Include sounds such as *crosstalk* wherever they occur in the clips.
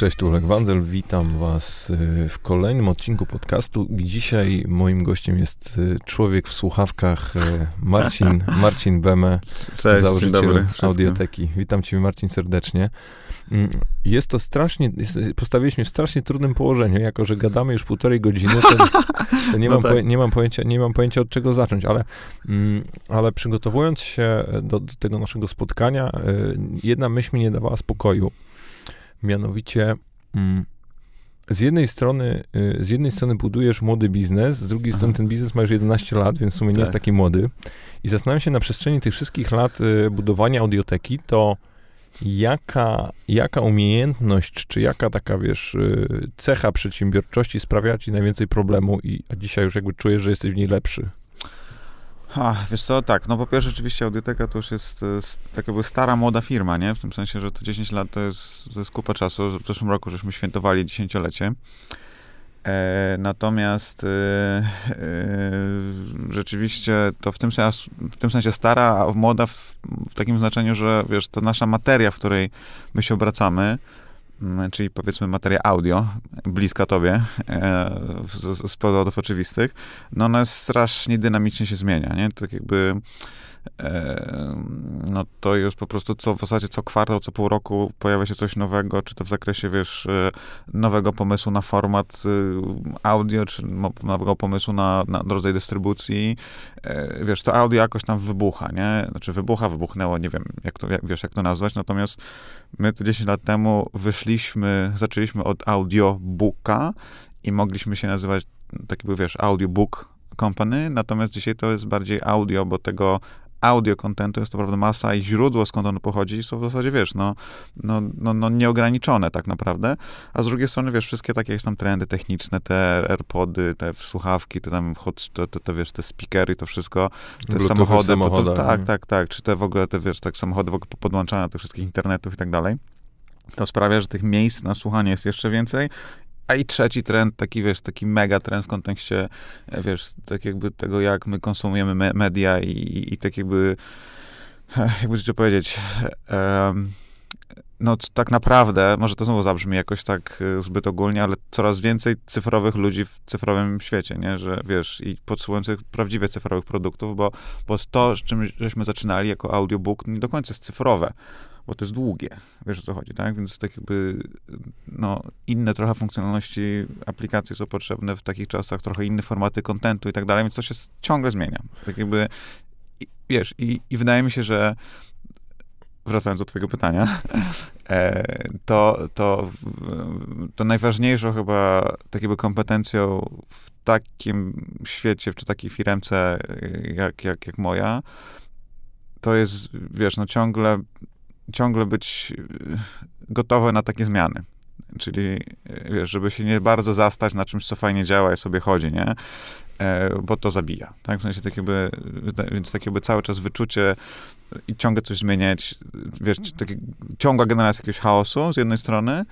Cześć, tu Oleg Wandel, witam was y, w kolejnym odcinku podcastu. Dzisiaj moim gościem jest y, człowiek w słuchawkach y, Marcin, *laughs* Marcin Beme, Cześć, założyciel Audioteki. Witam cię Marcin serdecznie. Mm, jest to strasznie, jest, postawiliśmy w strasznie trudnym położeniu, jako że gadamy już półtorej godziny, to, to nie, *laughs* no mam tak. poje, nie, mam pojęcia, nie mam pojęcia od czego zacząć, ale, mm, ale przygotowując się do, do tego naszego spotkania, jedna myśl mi nie dawała spokoju. Mianowicie mm, z jednej strony, y, z jednej strony budujesz młody biznes, z drugiej Aha. strony ten biznes ma już 11 lat, więc w sumie tak. nie jest tak. taki młody. I zastanawiam się na przestrzeni tych wszystkich lat y, budowania audioteki, to jaka, jaka umiejętność, czy jaka taka, wiesz, y, cecha przedsiębiorczości sprawia ci najwięcej problemu i a dzisiaj już jakby czujesz, że jesteś w niej lepszy? Ha, wiesz co, tak, no po pierwsze oczywiście Audioteka to już jest tak jakby stara, młoda firma, nie? W tym sensie, że to 10 lat to jest, to jest kupa czasu. W zeszłym roku żeśmy świętowali dziesięciolecie. E, natomiast e, e, rzeczywiście to w tym, sensie, w tym sensie stara, a młoda w, w takim znaczeniu, że wiesz, to nasza materia, w której my się obracamy, czyli powiedzmy materia audio, bliska tobie, e, z, z powodów oczywistych, no ona strasznie dynamicznie się zmienia, nie? Tak jakby no to jest po prostu co, w zasadzie co kwartał, co pół roku pojawia się coś nowego, czy to w zakresie, wiesz, e, nowego pomysłu na format e, audio, czy nowego pomysłu na, na rodzaj dystrybucji. E, wiesz, to audio jakoś tam wybucha, nie? Znaczy wybucha, wybuchnęło, nie wiem, jak to, jak, wiesz, jak to nazwać, natomiast my to 10 lat temu wyszliśmy, zaczęliśmy od audiobooka i mogliśmy się nazywać, tak jakby, wiesz, audiobook company, natomiast dzisiaj to jest bardziej audio, bo tego audio kontentu jest to prawda masa i źródło, skąd on pochodzi, są w zasadzie, wiesz, no, no, no, no nieograniczone tak naprawdę, a z drugiej strony, wiesz, wszystkie takie jakieś tam trendy techniczne, te AirPody, te słuchawki, te tam, te, te, te wiesz, te speakery, to wszystko, te samochody, po, to, tak, tak, tak, czy te w ogóle, te, wiesz, tak samochody w ogóle podłączane do tych wszystkich internetów i tak dalej, to sprawia, że tych miejsc na słuchanie jest jeszcze więcej a i trzeci trend, taki wiesz, taki mega trend w kontekście, e, wiesz, tak jakby tego, jak my konsumujemy me media i, i, tak jakby, e, jakby to powiedzieć, um, no tak naprawdę, może to znowu zabrzmi jakoś tak zbyt ogólnie, ale coraz więcej cyfrowych ludzi w cyfrowym świecie, nie? Że wiesz, i podsłuchujących prawdziwie cyfrowych produktów, bo, bo to, z czym żeśmy zaczynali jako audiobook, nie do końca jest cyfrowe bo to jest długie, wiesz o co chodzi, tak? Więc tak jakby, no, inne trochę funkcjonalności aplikacji są potrzebne w takich czasach, trochę inne formaty kontentu i tak dalej, więc to się ciągle zmienia. Tak jakby, i, wiesz, i, i wydaje mi się, że wracając do twojego pytania, *laughs* e, to, to, to najważniejszą chyba takiego kompetencją w takim świecie, czy takiej firmce jak, jak, jak moja, to jest, wiesz, no ciągle ciągle być e, gotowy na takie zmiany. Czyli, e, wiesz, żeby się nie bardzo zastać na czymś, co fajnie działa i sobie chodzi, nie? E, bo to zabija, tak? W sensie tak jakby, więc tak jakby cały czas wyczucie i ciągle coś zmieniać, wiesz, ciągła generacja jakiegoś chaosu z jednej strony,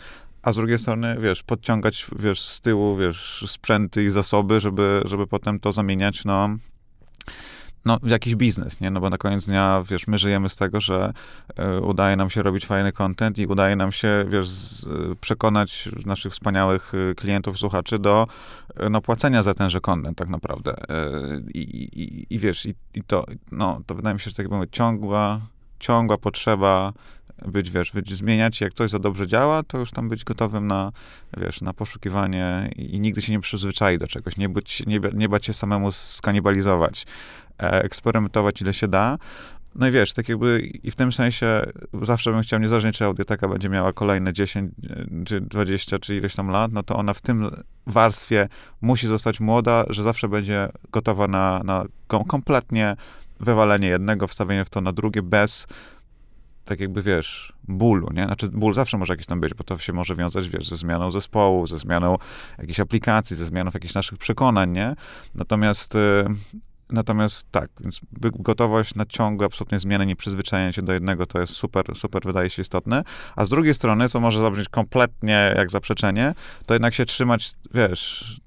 a z drugiej strony, wiesz, podciągać, wiesz, z tyłu, wiesz, sprzęty i zasoby, żeby, żeby potem to zamieniać, no, no, jakiś biznes, nie? No bo na koniec dnia, wiesz, my żyjemy z tego, że y, udaje nam się robić fajny content i udaje nam się, wiesz, z, y, przekonać naszych wspaniałych y, klientów, słuchaczy do no, płacenia za tenże content tak naprawdę. I, wiesz, i, i, to, no, to wydaje mi się, że tak jakby ciągła, ciągła potrzeba być, wiesz, być, zmieniać. Jak coś za dobrze działa, to już tam być gotowym na, wiesz, na poszukiwanie i, i nigdy się nie przyzwyczai do czegoś, nie, być, nie, nie bać się samemu skanibalizować. Eksperymentować ile się da. No i wiesz, tak jakby i w tym sensie zawsze bym chciał, niezależnie czy audioteka będzie miała kolejne 10, e, czy 20, czy ileś tam lat, no to ona w tym warstwie musi zostać młoda, że zawsze będzie gotowa na, na kompletnie wywalenie jednego, wstawienie w to na drugie bez tak jakby, wiesz, bólu, nie? Znaczy ból zawsze może jakiś tam być, bo to się może wiązać, wiesz, ze zmianą zespołu, ze zmianą jakiejś aplikacji, ze zmianą jakichś naszych przekonań, nie? Natomiast y, Natomiast tak, więc gotowość na ciągłe absolutnie zmiany, nieprzyzwyczajenie się do jednego to jest super, super wydaje się istotne. A z drugiej strony, co może zabrzmieć kompletnie jak zaprzeczenie, to jednak się trzymać, wiesz,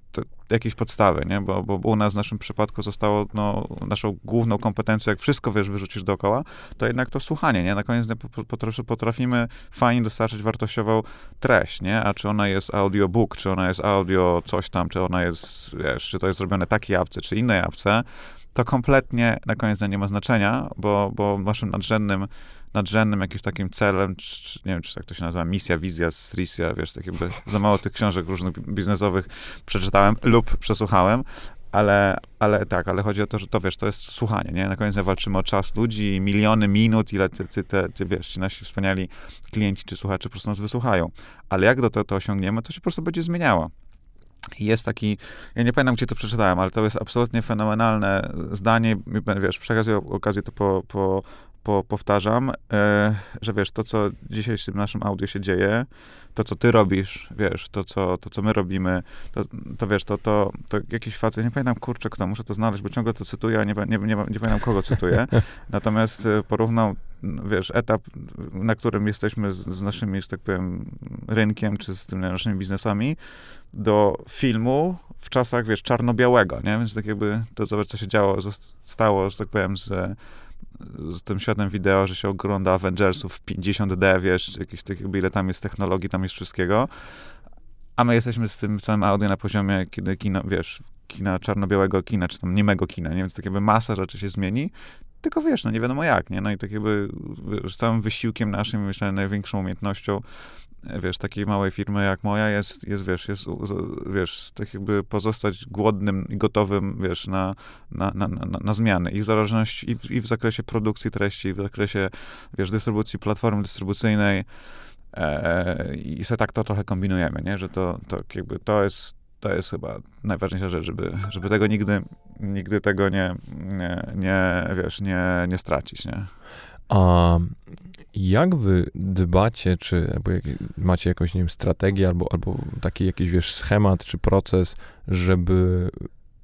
jakieś podstawy, nie? Bo, bo u nas w naszym przypadku zostało, no, naszą główną kompetencją, jak wszystko, wiesz, wyrzucisz dookoła, to jednak to słuchanie, nie? Na koniec potrafimy fajnie dostarczyć wartościową treść, nie? A czy ona jest audiobook, czy ona jest audio coś tam, czy ona jest, wiesz, czy to jest zrobione takiej apce, czy innej apce, to kompletnie na koniec nie ma znaczenia, bo, bo naszym nadrzędnym nadrzędnym jakimś takim celem, czy, czy, nie wiem, czy tak to się nazywa, misja, wizja, strisja, wiesz, tak jakby za mało tych książek różnych biznesowych przeczytałem lub przesłuchałem, ale, ale tak, ale chodzi o to, że to wiesz, to jest słuchanie, nie? Na koniec walczymy o czas ludzi, miliony minut, ile ty, ty, ty, ty wiesz, ci nasi wspaniali klienci czy słuchacze po prostu nas wysłuchają. Ale jak do tego to osiągniemy, to się po prostu będzie zmieniało. Jest taki, ja nie pamiętam, gdzie to przeczytałem, ale to jest absolutnie fenomenalne zdanie, wiesz, przy okazji to po, po, po, powtarzam, e, że wiesz, to, co dzisiaj w tym naszym audio się dzieje, to, co ty robisz, wiesz, to, co, to, co my robimy, to, to wiesz, to, to, to jakiś facet, nie pamiętam, kurczę, kto, muszę to znaleźć, bo ciągle to cytuję, a nie, nie, nie, nie pamiętam, kogo cytuję, *laughs* natomiast e, porównał, wiesz, etap, na którym jesteśmy z, z naszymi, że tak powiem, rynkiem, czy z tymi naszymi biznesami, do filmu w czasach, wiesz, czarno-białego, nie? Więc tak jakby to, zobacz, co się działo, stało, że tak powiem, z z tym światem wideo, że się ogląda Avengersów w 50D, wiesz, jakieś tych, ile tam jest technologii, tam jest wszystkiego. A my jesteśmy z tym całym audio na poziomie, kiedy kino, wiesz, kina czarno-białego kina, czy tam niemego kina, nie? Więc tak jakby masa rzeczy się zmieni, tylko wiesz, no nie wiadomo jak, nie? No i tak jakby wiesz, całym wysiłkiem naszym, myślę, największą umiejętnością wiesz, takiej małej firmy jak moja jest, jest wiesz, jest, wiesz, tak jakby pozostać głodnym i gotowym, wiesz, na, na, na, na, na zmiany. I w zależności, i w, i w zakresie produkcji treści, i w zakresie, wiesz, dystrybucji platformy dystrybucyjnej, e, i sobie tak to trochę kombinujemy, nie? Że to, to jakby to jest, to jest chyba najważniejsza rzecz, żeby, żeby tego nigdy, nigdy tego nie, nie, nie wiesz, nie, nie stracić, nie? A jak wy dbacie, czy albo jak, macie jakąś, nie wiem, strategię, albo, albo taki jakiś, wiesz, schemat, czy proces, żeby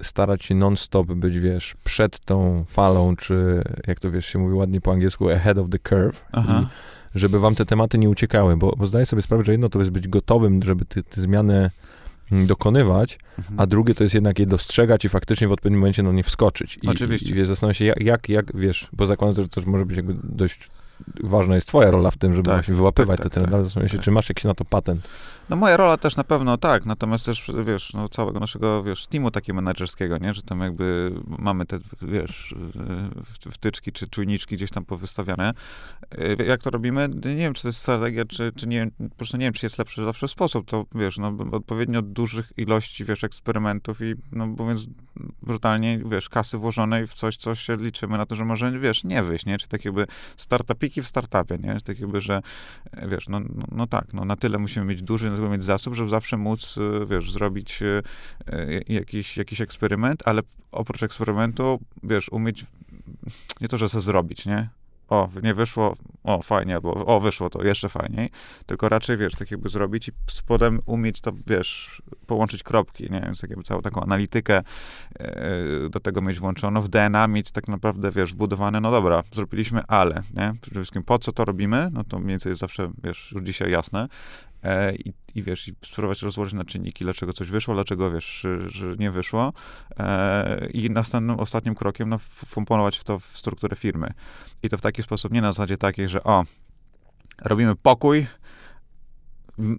starać się non-stop być, wiesz, przed tą falą, czy jak to, wiesz, się mówi ładnie po angielsku, ahead of the curve. Aha. I żeby wam te tematy nie uciekały, bo, bo zdaję sobie sprawę, że jedno to jest być gotowym, żeby te, te zmiany dokonywać, mhm. a drugie to jest jednak je dostrzegać i faktycznie w odpowiednim momencie na nie wskoczyć. I, Oczywiście. I, i wiesz, zastanawiam się, jak, jak, jak, wiesz, bo zakładam, że to może być jakby dość ważna jest twoja rola w tym, żeby tak, właśnie wyłapywać tak, tak, te trendy, ale zastanawiam się, czy masz jakiś na to patent. No moja rola też na pewno tak, natomiast też, wiesz, no całego naszego, wiesz, teamu takiego menedżerskiego, nie, że tam jakby mamy te, wiesz, wtyczki czy czujniczki gdzieś tam powystawiane. E, jak to robimy? Nie wiem, czy to jest strategia, czy, czy nie po prostu nie wiem, czy jest lepszy zawsze sposób, to wiesz, no odpowiednio dużych ilości, wiesz, eksperymentów i, no mówiąc brutalnie, wiesz, kasy włożonej w coś, co się liczymy na to, że może, wiesz, nie wyjść, nie, czy tak jakby startupiki w startupie, nie, tak jakby, że, e, wiesz, no, no, no tak, no na tyle musimy mieć duży tego mieć zasób, żeby zawsze móc, y, wiesz, zrobić y, y, jakiś, jakiś eksperyment, ale oprócz eksperymentu, wiesz, umieć nie to, że sobie zrobić, nie? o, nie wyszło, o, fajnie, albo o, wyszło to jeszcze fajniej, tylko raczej, wiesz, tak jakby zrobić i potem umieć to, wiesz, połączyć kropki, nie, więc tak jakby całą taką analitykę yy, do tego mieć włączoną, w DNA mieć tak naprawdę, wiesz, wbudowane, no dobra, zrobiliśmy, ale, nie, przede wszystkim po co to robimy, no to mniej więcej jest zawsze, wiesz, już dzisiaj jasne, E, i, i wiesz, i spróbować rozłożyć na czynniki, dlaczego coś wyszło, dlaczego wiesz, że nie wyszło. E, I następnym, ostatnim krokiem, no, wkomponować w to w strukturę firmy. I to w taki sposób, nie na zasadzie takiej, że o, robimy pokój,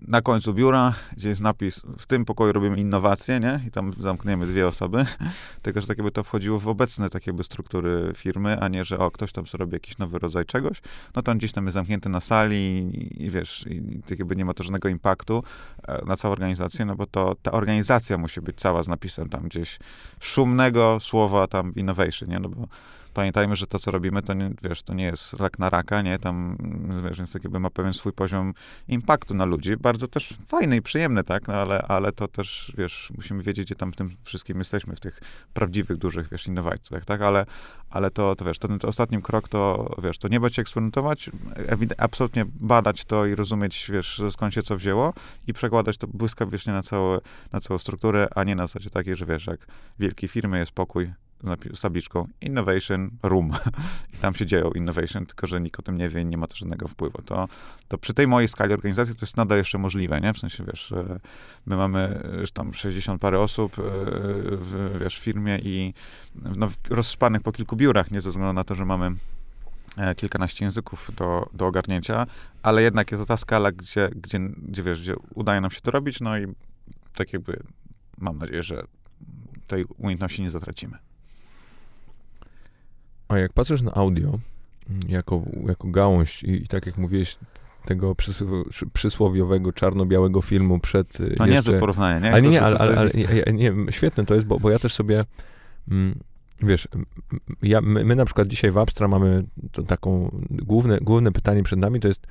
na końcu biura, gdzie jest napis, w tym pokoju robimy innowacje, nie? I tam zamkniemy dwie osoby. *laughs* Tylko, że tak jakby to wchodziło w obecne takie jakby struktury firmy, a nie, że o, ktoś tam sobie robi jakiś nowy rodzaj czegoś, no to on gdzieś tam jest zamknięty na sali i, i wiesz, i tak jakby nie ma to żadnego impaktu e, na całą organizację, no bo to ta organizacja musi być cała z napisem tam gdzieś szumnego słowa tam innovation, nie? No bo pamiętajmy, że to, co robimy, to nie, wiesz, to nie jest rak na raka, nie? Tam, wiesz, więc jakby ma pewien swój poziom impaktu na ludzi. Bardzo też fajny i przyjemny, tak? No ale, ale to też, wiesz, musimy wiedzieć, gdzie tam w tym wszystkim jesteśmy, w tych prawdziwych, dużych, wiesz, innowacjach, tak? Ale, ale to, to wiesz, ten, ten ostatni krok to, wiesz, to nie bać się eksperymentować, absolutnie badać to i rozumieć, wiesz, skąd się co wzięło i przekładać to błyskawicznie na, na całą strukturę, a nie na zasadzie takiej, że wiesz, jak wielkie firmy jest pokój, z tabliczką Innovation Room. *laughs* I tam się dzieją innovation, tylko że nikt o tym nie wie i nie ma to żadnego wpływu. To, to przy tej mojej skali organizacji to jest nadal jeszcze możliwe, nie? W sensie, wiesz, my mamy już tam 60 parę osób w, wiesz, w firmie i no, rozspanych po kilku biurach, nie ze względu na to, że mamy E, kilkanaście języków do, do ogarnięcia, ale jednak jest to ta skala, gdzie, gdzie, gdzie, wiesz, gdzie udaje nam się to robić, no i tak jakby mam nadzieję, że tej umiejętności nie zatracimy. A jak patrzysz na audio mm, jako, jako gałąź i, i tak jak mówiłeś, tego przysłowiowego czarno-białego filmu przed No jeszcze... niezłe porównanie, nie? Ale nie, nie, ale, ale, ale nie, nie, świetne to jest, bo, bo ja też sobie mm, wiesz, ja, my, my, na przykład dzisiaj w Abstra mamy to taką, główne, główne pytanie przed nami to jest,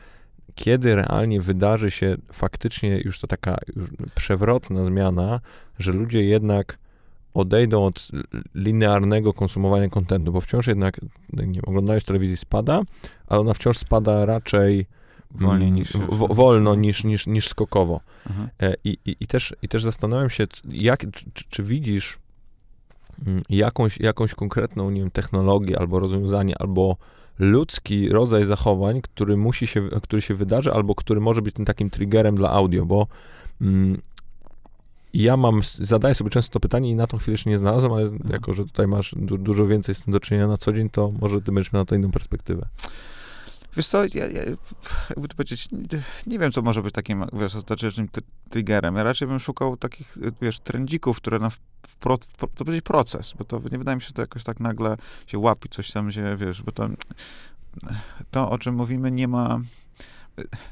kiedy realnie wydarzy się faktycznie już to taka już przewrotna zmiana, że ludzie jednak odejdą od linearnego konsumowania kontentu, bo wciąż jednak nie, oglądając telewizji spada, ale ona wciąż spada raczej wolniej niż, w, wolno niż, niż, niż skokowo. Mhm. E, I, i, i, też, I też zastanawiam się, jak, czy, czy widzisz Mm, jakąś, jakąś konkretną, nie wiem, technologię albo rozwiązanie, albo ludzki rodzaj zachowań, który musi się, który się wydarzy, albo który może być tym takim triggerem dla audio, bo mm, ja mam, zadaję sobie często to pytanie i na tą chwilę jeszcze nie znalazłem, ale mhm. jako, że tutaj masz du dużo więcej z tym do czynienia na co dzień, to może ty będziesz miał na to inną perspektywę. Wiesz co, ja, ja, jakby to powiedzieć, nie, wiem, co może być takim, wiesz, ostatecznym triggerem. Ja raczej bym szukał takich, wiesz, trendzików, które na to będzie proces, bo to nie wydaje mi się, że to jakoś tak nagle się łapi, coś tam się, wiesz, bo to, to o czym mówimy, nie ma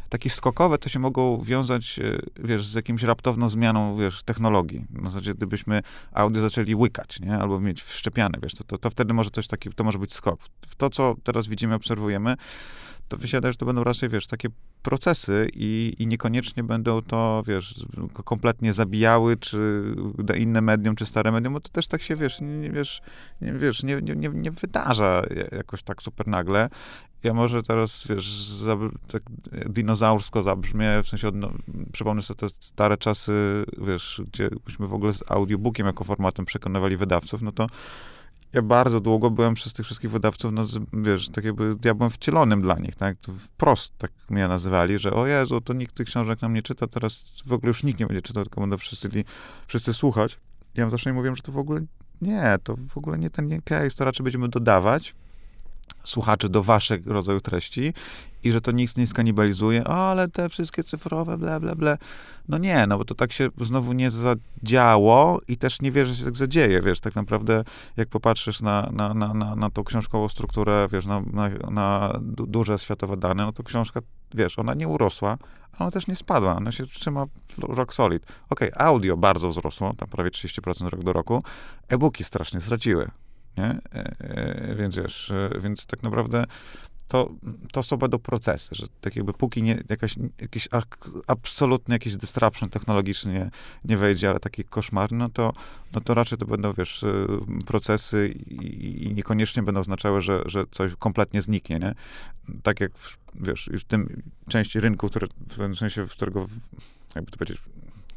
takie skokowe to się mogą wiązać, wiesz, z jakimś raptowną zmianą, wiesz, technologii. Na zasadzie, gdybyśmy audio zaczęli łykać, nie? Albo mieć wszczepiane, wiesz, to, to, to wtedy może coś takiego, to może być skok. W to, co teraz widzimy, obserwujemy, to wysiada, że to będą raczej, wiesz, takie procesy i, i niekoniecznie będą to, wiesz, kompletnie zabijały, czy inne medium, czy stare medium, bo to też tak się, wiesz, nie, wiesz, nie, wiesz, nie, nie, nie wydarza jakoś tak super nagle. Ja może teraz, wiesz, tak dinozaursko zabrzmie, w sensie, no, przypomnę sobie te stare czasy, wiesz, gdzie byśmy w ogóle z audiobookiem jako formatem przekonywali wydawców, no to ja bardzo długo byłem przez tych wszystkich wydawców, no wiesz, tak jakby ja byłem wcielonym dla nich, tak? Wprost tak mnie nazywali, że o Jezu, to nikt tych książek nam nie czyta, teraz w ogóle już nikt nie będzie czytał, tylko będą wszyscy, wszyscy słuchać. Ja zawsze im mówiłem, że to w ogóle nie, to w ogóle nie ten case, to raczej będziemy dodawać słuchaczy do waszych rodzaju treści i że to nic nie skanibalizuje, ale te wszystkie cyfrowe, bla, bla, bla. No nie, no bo to tak się znowu nie zadziało i też nie wierzę, że się tak zadzieje, wiesz, tak naprawdę jak popatrzysz na, na, na, na, na tą książkową strukturę, wiesz, na, na, na duże światowe dane, no to książka, wiesz, ona nie urosła, ale też nie spadła, ona się trzyma rock solid. Okej, okay, audio bardzo wzrosło, tam prawie 30% rok do roku, e-booki strasznie straciły, nie? E, e, więc wiesz, e, więc tak naprawdę to, to są będą procesy, że tak jakby póki nie, jakaś, jakiś absolutny jakiś disruption technologiczny nie, wejdzie, ale taki koszmar, no to, no to raczej to będą, wiesz, procesy i, i niekoniecznie będą oznaczały, że, że coś kompletnie zniknie, nie? Tak jak, wiesz, już w tym części rynku, w sensie, w którego, jakby to powiedzieć,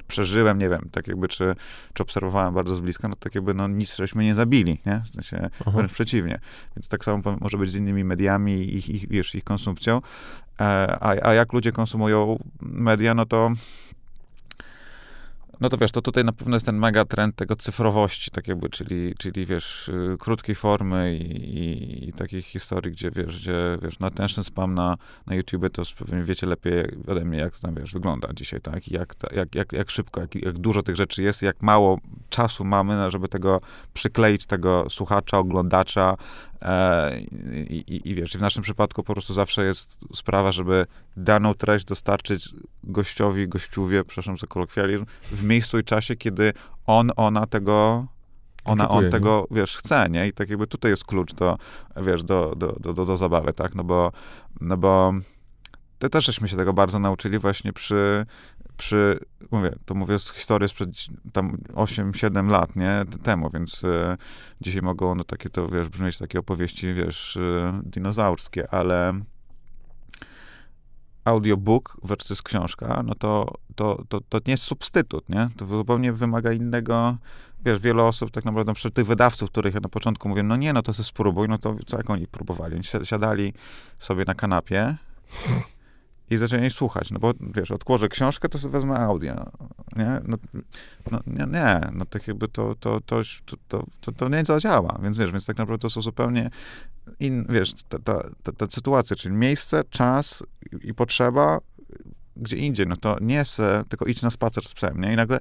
przeżyłem, nie wiem, tak jakby, czy, czy obserwowałem bardzo z bliska, no tak jakby, no nic żeśmy nie zabili, nie? W sensie, wręcz przeciwnie. Więc tak samo może być z innymi mediami i ich, ich, wiesz, ich konsumpcją. E, a, a jak ludzie konsumują media, no to no to wiesz, to tutaj na pewno jest ten mega trend tego cyfrowości, tak jakby, czyli, czyli wiesz, y, krótkiej formy i, i, i takich historii, gdzie wiesz, gdzie wiesz, na attention spam na, na YouTube, to pewnie wiecie lepiej ode mnie, jak to tam, wiesz, wygląda dzisiaj, tak, i jak, jak, jak, jak szybko, jak, jak dużo tych rzeczy jest, jak mało czasu mamy, żeby tego przykleić, tego słuchacza, oglądacza, E, I, i, I wiesz, w naszym przypadku po prostu zawsze jest sprawa, żeby daną treść dostarczyć gościowi, gościuwie, przepraszam za kolokwializm, w miejscu i czasie, kiedy on, ona tego ona, on tego, wiesz, chce, nie? I tak jakby tutaj jest klucz do, wiesz, do, do, do, do, do zabawy, tak? No bo, no bo te też żeśmy się tego bardzo nauczyli właśnie przy, przy, mówię, to mówię z historii sprzed tam 8-7 lat, nie, temu, więc y, dzisiaj mogą no takie to, wiesz, brzmieć takie opowieści, wiesz, y, dinozaurskie, ale audiobook versus książka, no to, to, to, to nie jest substytut, nie? To zupełnie wymaga innego, wiesz, wiele osób tak naprawdę, przy tych wydawców, których ja na początku mówię, no nie, no to sobie spróbuj, no to co jak oni próbowali? Oni siadali sobie na kanapie i zaczęli słuchać, no bo wiesz, odkłożę książkę, to sobie wezmę audio, nie? No, no nie, nie, no tak jakby to, to, to, to, to, to nie zadziała, więc wiesz, więc tak naprawdę to są zupełnie in, wiesz, ta, ta, ta, ta sytuacja, czyli miejsce, czas i, i potrzeba gdzie indziej, no to nie se, tylko idź na spacer z psem, nie? I nagle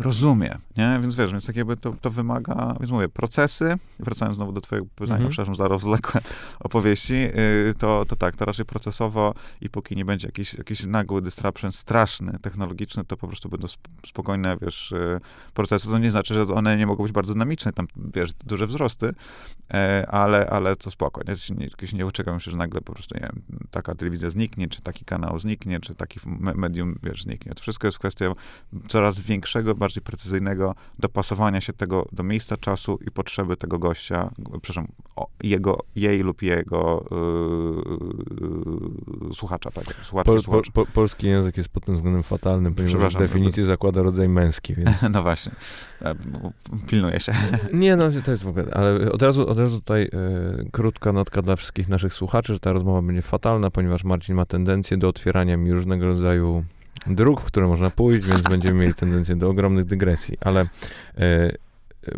rozumie, nie? Więc wiesz, więc tak jakby to, to wymaga, więc mówię, procesy, wracając znowu do twojego pytania, mhm. przepraszam za rozwlekłe *laughs* opowieści, yy, to, to tak, to raczej procesowo i póki nie będzie jakiś, jakiś nagły disruption straszny, technologiczny, to po prostu będą spokojne, wiesz, yy, procesy. To nie znaczy, że one nie mogą być bardzo dynamiczne, tam, wiesz, duże wzrosty, yy, ale, ale to spoko, nie? Nie, nie oczekam się, że nagle po prostu, nie wiem, taka telewizja zniknie, czy taki kanał zniknie, czy taki medium, wiesz, zniknie. To wszystko jest kwestią coraz większego, bardziej bardziej precyzyjnego dopasowania się tego do miejsca, czasu i potrzeby tego gościa, przepraszam, jego, jej lub jego yy, słuchacza, tak? Słuchacza, po, po, po, polski język jest pod tym względem fatalny, ponieważ definicję zakłada rodzaj męski, więc... *laughs* no właśnie, e, pilnuję się. *laughs* Nie, no to jest w ogóle, ale od razu, od razu tutaj e, krótka notka dla wszystkich naszych słuchaczy, że ta rozmowa będzie fatalna, ponieważ Marcin ma tendencję do otwierania mi różnego rodzaju dróg, w które można pójść, więc będziemy mieli tendencję do ogromnych dygresji. Ale e,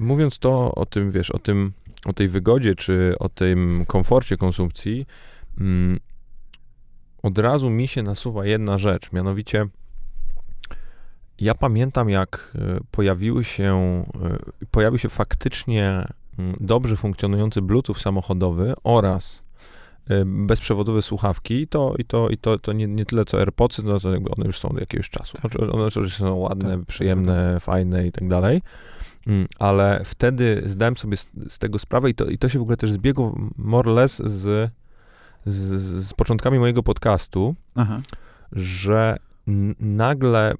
mówiąc to o tym, wiesz, o tym, o tej wygodzie, czy o tym komforcie konsumpcji, mm, od razu mi się nasuwa jedna rzecz, mianowicie ja pamiętam, jak e, pojawiły się, e, pojawił się faktycznie mm, dobrze funkcjonujący Bluetooth samochodowy oraz bezprzewodowe słuchawki, to, i to, i to, to nie, nie tyle co AirPodsy, no to jakby one już są od jakiegoś czasu. Znaczy, one oczywiście są ładne, tak, przyjemne, tak, tak. fajne i tak dalej, mm, ale wtedy zdałem sobie z, z, tego sprawę i to, i to się w ogóle też zbiegło more or less z, z, z początkami mojego podcastu, Aha. że nagle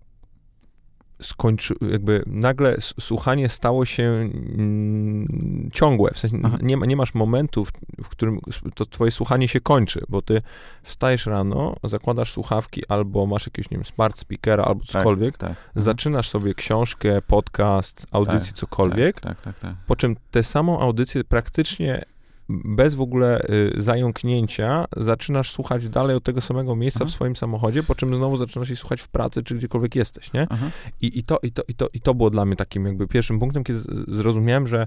skończy, jakby nagle słuchanie stało się mm, ciągłe. W sensie nie, nie masz momentu, w, w, którym to twoje słuchanie się kończy, bo ty wstajesz rano, zakładasz słuchawki albo masz jakiegoś, nie wiem, smart speakera albo tak, cokolwiek, tak, tak. zaczynasz sobie książkę, podcast, audycję, tak, cokolwiek, tak, tak, po czym tę samą audycję praktycznie bez w ogóle y, zająknięcia zaczynasz słuchać dalej od tego samego miejsca Aha. w swoim samochodzie, po czym znowu zaczynasz jej słuchać w pracy, czy gdziekolwiek jesteś, nie? I, I, to, i, to, i, to, I to było dla mnie takim jakby pierwszym punktem, kiedy zrozumiałem, że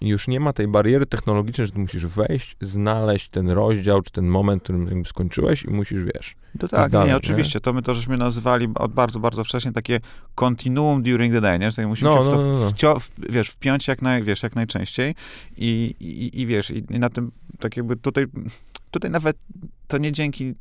już nie ma tej bariery technologicznej, że ty musisz wejść, znaleźć ten rozdział, czy ten moment, którym skończyłeś i musisz, wiesz. To tak, dalej, nie, oczywiście. Nie? To my to żeśmy nazywali od bardzo, bardzo wcześnie takie continuum during the day, nie? Że tak musimy no, się w to, no, no, no. W, wiesz, wpiąć jak, naj, wiesz, jak najczęściej i, i, i wiesz, i, i na tym tak jakby tutaj Tutaj nawet to nie dzięki,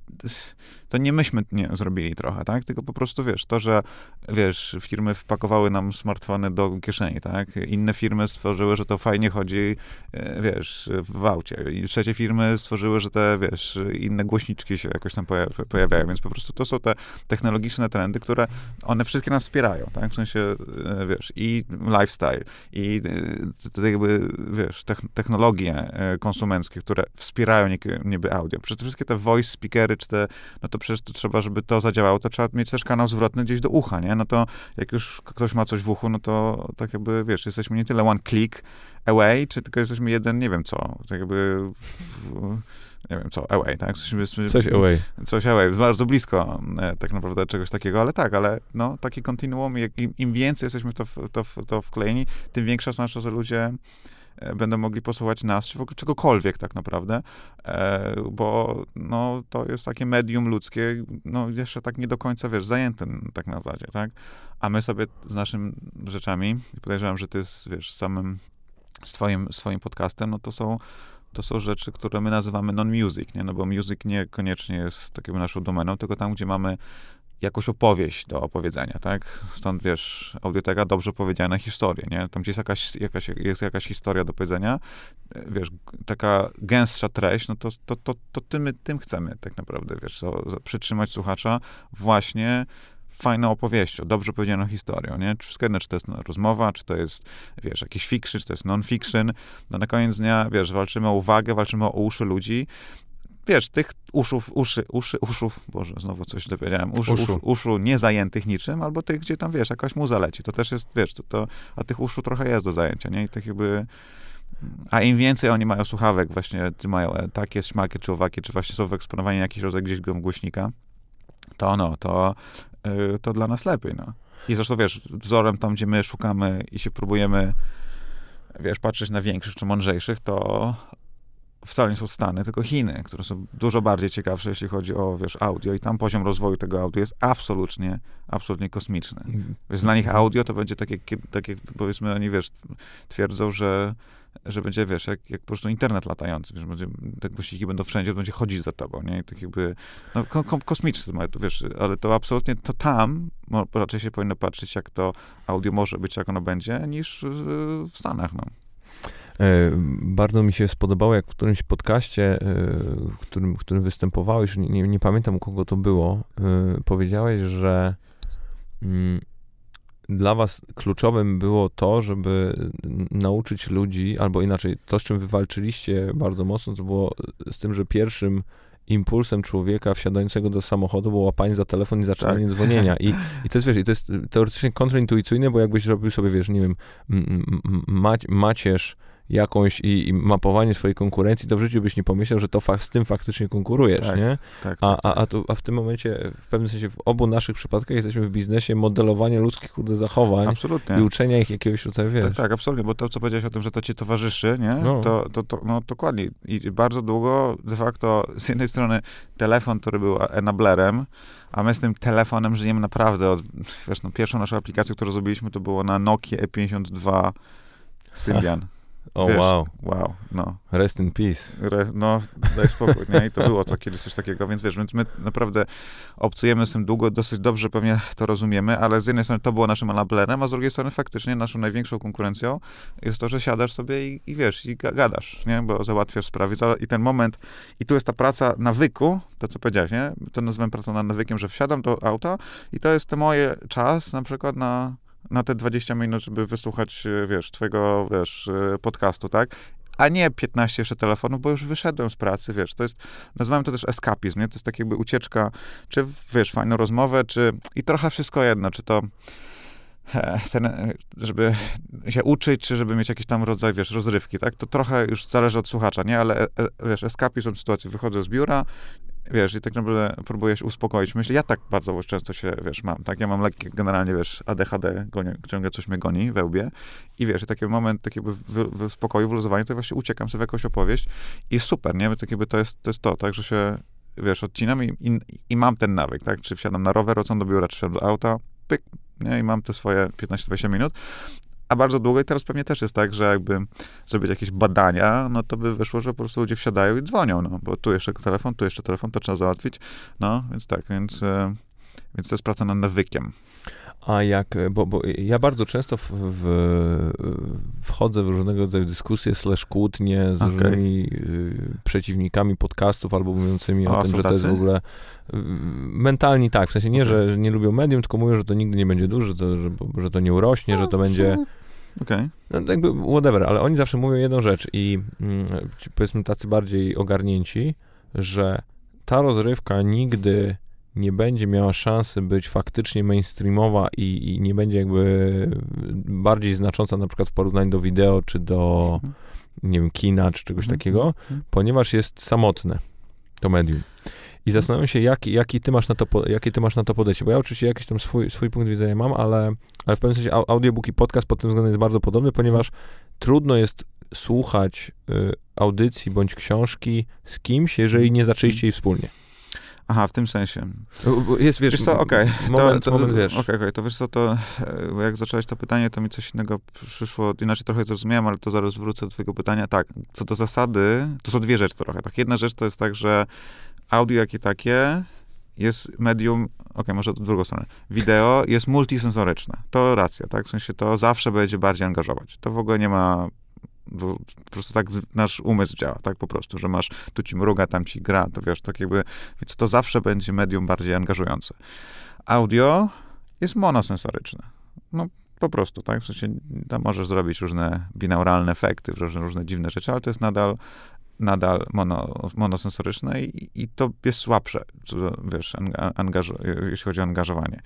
to nie myśmy nie zrobili trochę, tak? Tylko po prostu, wiesz, to, że, wiesz, firmy wpakowały nam smartfony do kieszeni, tak? Inne firmy stworzyły, że to fajnie chodzi, e, wiesz, w aucie. I trzecie firmy stworzyły, że te, wiesz, inne głośniczki się jakoś tam pojawiają, więc po prostu to są te technologiczne trendy, które one wszystkie nas wspierają, tak? W sensie, e, wiesz, i lifestyle, i e, to jakby, wiesz, technologie konsumenckie, które wspierają niby audio. Przecież te wszystkie te voice speakery, czy te, no to przecież to trzeba, żeby to zadziałało, to trzeba mieć też kanał zwrotny gdzieś do ucha, nie? No to jak już ktoś ma coś w uchu, no to tak jakby, wiesz, jesteśmy nie tyle one click away, czy tylko jesteśmy jeden, nie wiem co, tak jakby... W, nie wiem, co, away, tak? Coś, coś away. Coś away, bardzo blisko e, tak naprawdę czegoś takiego, ale tak, ale no, takie kontinuum, im, im więcej jesteśmy w to, to, to wklejeni, tym większa szansa, że ludzie będą mogli posłuchać nas, czy czegokolwiek tak naprawdę, e, bo no, to jest takie medium ludzkie, no jeszcze tak nie do końca, wiesz, zajęte tak na zasadzie, tak? A my sobie z naszymi rzeczami, podejrzewam, że ty jest, wiesz, z samym swoim, swoim podcastem, no to są to są rzeczy, które my nazywamy non-music, nie? No bo music niekoniecznie jest taką naszą domeną, tylko tam, gdzie mamy jakąś opowieść do opowiedzenia, tak? Stąd, wiesz, audioteka dobrze powiedziane historie, nie? Tam gdzie jest jakaś, jakaś, jest jakaś historia do powiedzenia, wiesz, taka gęstsza treść, no to, to, to, to tym, tym chcemy tak naprawdę, wiesz, so, przytrzymać słuchacza właśnie fajną opowieścią, dobrze powiedzianą historią, nie? Wszystko jedno, czy to jest rozmowa, czy to jest, wiesz, jakiś fiction, czy to jest non-fiction, no na koniec dnia, wiesz, walczymy o uwagę, walczymy o uszy ludzi wiesz, tych uszów, uszy, uszy, uszów, Boże, znowu coś źle powiedziałem, uszu, uszu. uszu niezajętych niczym, albo tych, gdzie tam, wiesz, jakaś muza leci. To też jest, wiesz, to, to, a tych uszu trochę jest do zajęcia, nie? I tak jakby... A im więcej oni mają słuchawek, właśnie czy mają e, takie, śmakie, czy owakie, czy właśnie są wyeksponowani jakiś rodzaj gdzieś głośnika, to no, to, yy, to dla nas lepiej, no. I zresztą, wiesz, wzorem tam, gdzie my szukamy i się próbujemy, wiesz, patrzeć na większych czy mądrzejszych, to wcale nie są Stany, tylko Chiny, które są dużo bardziej ciekawsze, jeśli chodzi o, wiesz, audio i tam poziom rozwoju tego audio jest absolutnie, absolutnie kosmiczny. Mhm. Wiesz, dla nich audio to będzie takie, takie powiedzmy, oni, wiesz, twierdzą, że że będzie, wiesz, jak, jak po prostu internet latający, wiesz, będzie, te głośniki będą wszędzie, będzie chodzić za tobą, nie? I tak jakby, no, ko, ko, kosmiczne, to, wiesz, ale to absolutnie, to tam raczej się powinno patrzeć, jak to audio może być, jak ono będzie, niż w Stanach, no. E, bardzo mi się spodobało, jak w którymś podcaście, e, w którym, w którym występowałeś, nie, nie pamiętam kogo to było, e, powiedziałeś, że mm, dla was kluczowym było to, żeby nauczyć ludzi, albo inaczej, to z czym wywalczyliście bardzo mocno, to było z tym, że pierwszym impulsem człowieka wsiadającego do samochodu było łapanie za telefon i zaczynanie tak. dzwonienia. I, I to jest, wiesz, i to jest teoretycznie kontraintuicyjne, bo jakbyś robił sobie, wiesz, nie wiem, macierz jakąś i, i, mapowanie swojej konkurencji, to w życiu byś nie pomyślał, że to z tym faktycznie konkurujesz, tak, nie? Tak, a, tak, a, a, tu, a w tym momencie, w pewnym sensie, w obu naszych przypadkach jesteśmy w biznesie modelowania ludzkich, kurde, zachowań absolutnie. i uczenia ich jakiegoś rodzaju, wiesz. Tak, tak, absolutnie, bo to, co powiedziałeś o tym, że to ci towarzyszy, nie? No. To, to, to, no dokładnie. I bardzo długo, de facto, z jednej strony telefon, który był enablerem, a my z tym telefonem żyjemy naprawdę od, wiesz, no, pierwszą naszą aplikację, którą zrobiliśmy, to było na Nokia E52 Symbian. *laughs* O, Wiesz, wow. Wow, no. Rest in peace. Re, no, daj spokój, nie? I to było to kiedyś coś takiego, więc wiesz, więc my naprawdę obcujemy z tym długo, dosyć dobrze pewnie to rozumiemy, ale z jednej strony to było naszym lablerem, a z drugiej strony faktycznie naszą największą konkurencją jest to, że siadasz sobie i, i wiesz, i gadasz, nie? Bo załatwiasz sprawy. I ten moment, i tu jest ta praca nawyku, to co powiedziałeś, nie? To nazywam pracą nad nawykiem, że wsiadam do auta i to jest moje czas na przykład na na te 20 minut, żeby wysłuchać, e, wiesz, twojego, wiesz, e, podcastu, tak? a nie 15 jeszcze telefonów, bo już wyszedłem z pracy, wiesz, to jest, nazywamy to też eskapizm, nie? To jest tak jakby ucieczka, czy, wiesz, fajną rozmowę, czy, i trochę wszystko jedno, czy to e, ten, żeby się uczyć, czy żeby mieć jakiś tam rodzaj, wiesz, rozrywki, tak? To trochę już zależy od słuchacza, nie? Ale, wiesz, eskapizm sytuacji, wychodzę z biura, wiesz, i tak naprawdę próbuję się uspokoić. Myślę, ja tak bardzo często się, wiesz, mam, tak, ja mam lekkie, generalnie, wiesz, ADHD, gonię, ciągle coś mnie goni we łbie. I wiesz, i taki moment takiego w, w spokoju, wyluzowania, to właśnie uciekam sobie w jakąś opowieść. I super, nie, tak jakby to jest, to jest to, tak, że się, wiesz, odcinam i, i, i mam ten nawyk, tak, czy wsiadam na rower, wracam do biura, czy do auta, pyk, nie, i mam te swoje 15-20 minut, a bardzo długo i teraz pewnie też jest tak, że jakby zrobić jakieś badania, no to by wyszło, że po prostu ludzie wsiadają i dzwonią, no, bo tu jeszcze telefon, tu jeszcze telefon, to trzeba załatwić, no, więc tak, więc, e, więc to jest praca nad nawykiem. A jak, bo, bo ja bardzo często w, w, wchodzę w różnego rodzaju dyskusje slash kłótnie z okay. różnymi y, przeciwnikami podcastów albo mówiącymi o, o tym, że to jest w ogóle y, mentalni tak, w sensie nie, okay. że nie lubią medium, tylko mówią, że to nigdy nie będzie duże, że to, że, że to nie urośnie, no, że to będzie... Okej. Okay. No, jakby whatever, ale oni zawsze mówią jedną rzecz i mm, powiedzmy tacy bardziej ogarnięci, że ta rozrywka nigdy nie będzie miała szansy być faktycznie mainstreamowa i, i, nie będzie jakby bardziej znacząca na przykład w porównaniu do wideo, czy do, mhm. nie wiem, kina, czy czegoś mhm. takiego, mhm. ponieważ jest samotne to medium. I zastanawiam się, jaki, jaki, ty masz na to, jaki ty masz na to podejście, bo ja oczywiście jakiś tam swój, swój punkt widzenia mam, ale, ale w pewnym sensie audiobook i podcast pod tym względem jest bardzo podobny, ponieważ trudno jest słuchać y, audycji bądź książki z kimś, jeżeli nie zaczęliście jej wspólnie. Aha, w tym sensie. Jest, wiesz, wiesz co, okej. Okay. Moment, to, to, moment, wiesz. Okej, okay, okay. to wiesz co, to e, jak zacząłeś to pytanie, to mi coś innego przyszło, inaczej trochę zrozumiałem, ale to zaraz wrócę do twojego pytania. Tak, co do zasady, to są dwie rzeczy trochę. Tak, jedna rzecz to jest tak, że audio jakie takie jest medium, okay, może w drugą stronę. Wideo jest multisensoryczne. To racja, tak? W sensie to zawsze będzie bardziej angażować. To w ogóle nie ma bo po prostu tak nasz umysł działa, tak po prostu, że masz, tu ci mruga, tam ci gra, to wiesz, tak jakby, więc to zawsze będzie medium bardziej angażujące. Audio jest monosensoryczne. No, po prostu, tak? W sensie tam możesz zrobić różne binauralne efekty, różne, różne dziwne rzeczy, ale to jest nadal nadal mono, monosensoryczne i, i to jest słabsze, wiesz, jeśli chodzi o angażowanie.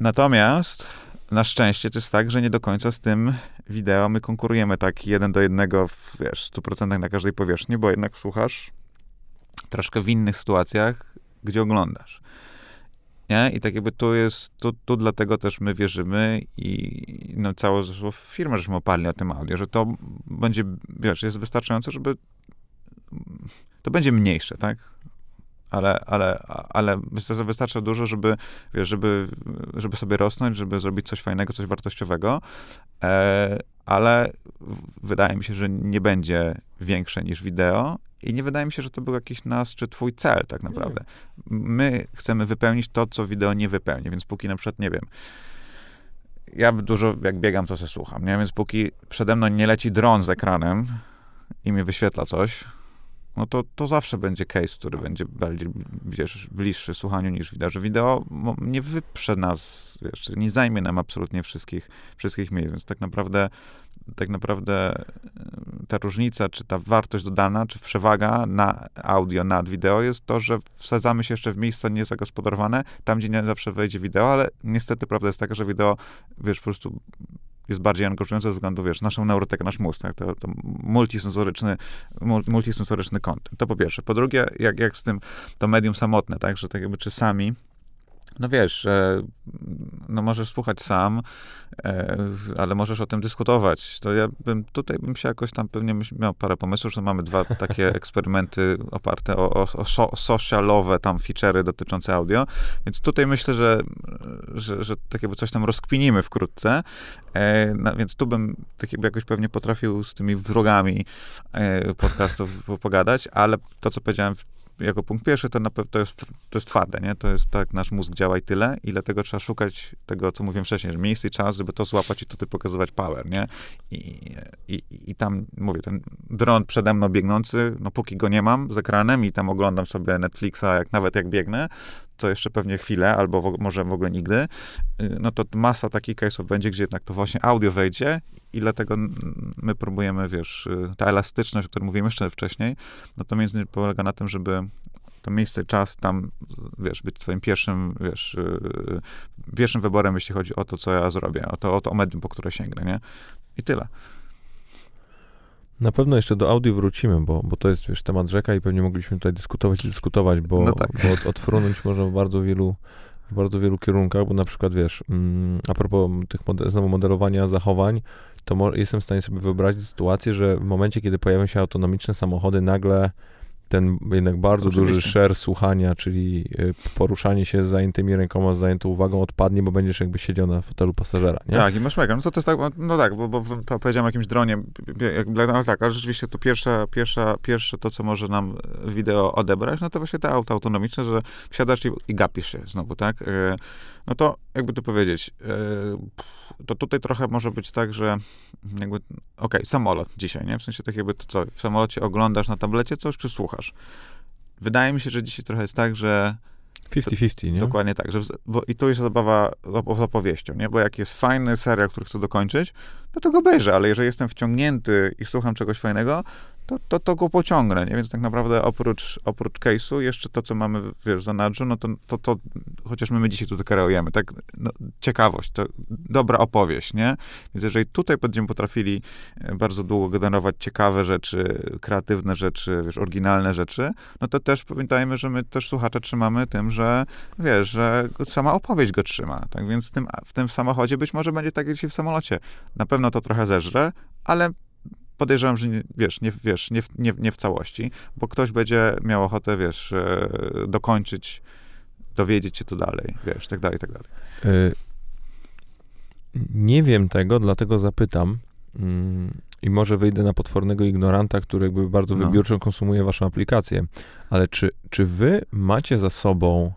Natomiast na szczęście to jest tak, że nie do końca z tym wideo my konkurujemy tak jeden do jednego w, wiesz, 100% na każdej powierzchni, bo jednak słuchasz troszkę w innych sytuacjach, gdzie oglądasz. Nie? I tak jakby tu jest, tu, tu dlatego też my wierzymy i no, całą firmę żeśmy oparli na tym audio, że to będzie, wiesz, jest wystarczające, żeby to będzie mniejsze, tak? Ale, ale, ale wystarcza dużo, żeby, wiesz, żeby, żeby sobie rosnąć, żeby zrobić coś fajnego, coś wartościowego, e, ale wydaje mi się, że nie będzie większe niż wideo i nie wydaje mi się, że to był jakiś nasz czy twój cel tak naprawdę. My chcemy wypełnić to, co wideo nie wypełni, więc póki na przykład, nie wiem, ja dużo, jak biegam, to se słucham, nie? Więc póki przede mną nie leci dron z ekranem i mi wyświetla coś, no to, to zawsze będzie case, który będzie bardziej, wiesz, bliższy słuchaniu niż wideo. Że wideo nie wyprze nas, wiesz, nie zajmie nam absolutnie wszystkich, wszystkich miejsc, więc tak naprawdę tak naprawdę e, ta różnica, czy ta wartość dodana, czy przewaga na audio nad wideo jest to, że wsadzamy się jeszcze w miejsca niezagospodarowane, tam, gdzie nie zawsze wejdzie wideo, ale niestety prawda jest taka, że wideo, wiesz, po prostu jest bardziej angażujące ze względu, wiesz, naszą neurotekę, nasz mózg, tak? to, to multisensoryczny, multisensoryczny content. To po pierwsze. Po drugie, jak, jak z tym, to medium samotne, tak, że tak jakby czasami no wiesz, no możesz słuchać sam, e, ale możesz o tym dyskutować. To ja bym, tutaj bym się jakoś tam pewnie miał parę pomysłów, że mamy dwa takie *laughs* eksperymenty oparte o, o, o socialowe tam feature'y dotyczące audio, więc tutaj myślę, że, że, że tak jakby coś tam rozkpinimy wkrótce, no, więc tu bym tak jakby jakoś pewnie potrafił z tymi wrogami e, podcastów pogadać, ale to, co powiedziałem jako punkt pierwszy, to na pewno to jest, to jest twarde, nie? To jest tak, nasz mózg działa i tyle i dlatego trzeba szukać tego, co mówiłem wcześniej, że miejsce i czas, żeby to złapać i tutaj pokazywać power, nie? I, i, i tam, mówię, ten dron przede mną biegnący, no póki go nie mam z ekranem i tam oglądam sobie Netflixa, jak nawet jak biegnę, co jeszcze pewnie chwilę, albo w, może w ogóle nigdy, y, no to masa takich case'ów będzie, gdzie jednak to właśnie audio wejdzie i dlatego my próbujemy, wiesz, y, ta elastyczność, o której mówiłem jeszcze wcześniej, no to między innymi polega na tym, żeby to miejsce, czas tam, wiesz, być twoim pierwszym, wiesz, yy, pierwszym wyborem, jeśli chodzi o to, co ja zrobię, o to, o to medium, po które sięgnę, nie? I tyle. Na pewno jeszcze do audio wrócimy, bo, bo to jest wiesz, temat rzeka i pewnie mogliśmy tutaj dyskutować i dyskutować, bo, no tak. bo od, odfrunąć można w bardzo wielu w bardzo wielu kierunkach, bo na przykład wiesz, mm, a propos tych mode, znowu modelowania zachowań, to jestem w stanie sobie wyobrazić sytuację, że w momencie, kiedy pojawią się autonomiczne samochody, nagle ten jednak bardzo Oczywiście. duży share słuchania, czyli y, poruszanie się z zajętymi rękoma, z zajętą uwagą odpadnie, bo będziesz jakby siedział na fotelu pasażera, nie? Tak, i masz mega. No to, to jest tak, no tak, bo, bo powiedziałem o jakimś dronie, no tak, ale rzeczywiście to pierwsza, pierwsza, pierwsze to, co może nam wideo odebrać, no to właśnie te auto autonomiczne, że wsiadasz i, i gapisz się znowu, tak? Y, no to jakby to powiedzieć, y, to tutaj trochę może być tak, że jakby, okej, okay, samolot dzisiaj, nie? W sensie tak jakby to co, w samolocie oglądasz na tablecie coś, czy słuchasz? Wydaje mi się, że dzisiaj trochę jest tak, że 50-50, nie? Dokładnie tak, że, bo, i tu jest zabawa z opowieścią, nie? Bo jak jest fajny serial, który chcę dokończyć, no to go obejrzę, ale jeżeli jestem wciągnięty i słucham czegoś fajnego, to, to, to go pociągnę, nie? Więc tak naprawdę oprócz, oprócz case'u, jeszcze to, co mamy, wiesz, w zanadrzu, no to, to, to chociaż my, my dzisiaj tutaj kreujemy, tak, no, ciekawość, to dobra opowieść, nie? Więc jeżeli tutaj będziemy potrafili e, bardzo długo generować ciekawe rzeczy, kreatywne rzeczy, wiesz, oryginalne rzeczy, no to też pamiętajmy, że my też słuchacze trzymamy tym, że, wiesz, że sama opowieść go trzyma, tak? Więc w tym, w tym samochodzie być może będzie tak jak dzisiaj w samolocie. Na pewno to trochę zeżre, ale podejrzewam, że nie, wiesz, nie, wiesz nie, nie, nie w całości, bo ktoś będzie miał ochotę, wiesz, e, dokończyć, dowiedzieć się to dalej, wiesz, tak dalej, tak dalej. Y nie wiem tego, dlatego zapytam mm, i może wyjdę na potwornego ignoranta, który jakby bardzo no. wybiórczo konsumuje waszą aplikację, ale czy, czy wy macie za sobą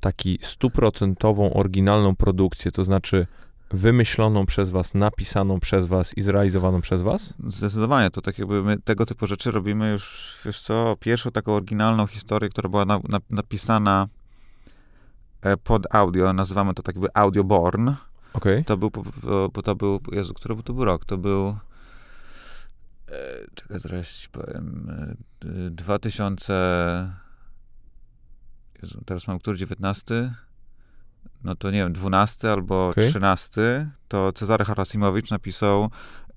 taki stuprocentową, oryginalną produkcję, to znaczy wymyśloną przez was, napisaną przez was i zrealizowaną przez was? Zdecydowanie, to tak jakby my tego typu rzeczy robimy już, wiesz co, pierwszą taką oryginalną historię, która była na, na, napisana e, pod audio, nazywamy to tak jakby audio born. Okay. To był, bo to był, Jezu, który to był rok? To był E, czekaj, zaraz powiem. 2000... E, Jezu, teraz mam który 19? No to nie wiem, 12 albo okay. 13, to Cezary Harasimowicz napisał,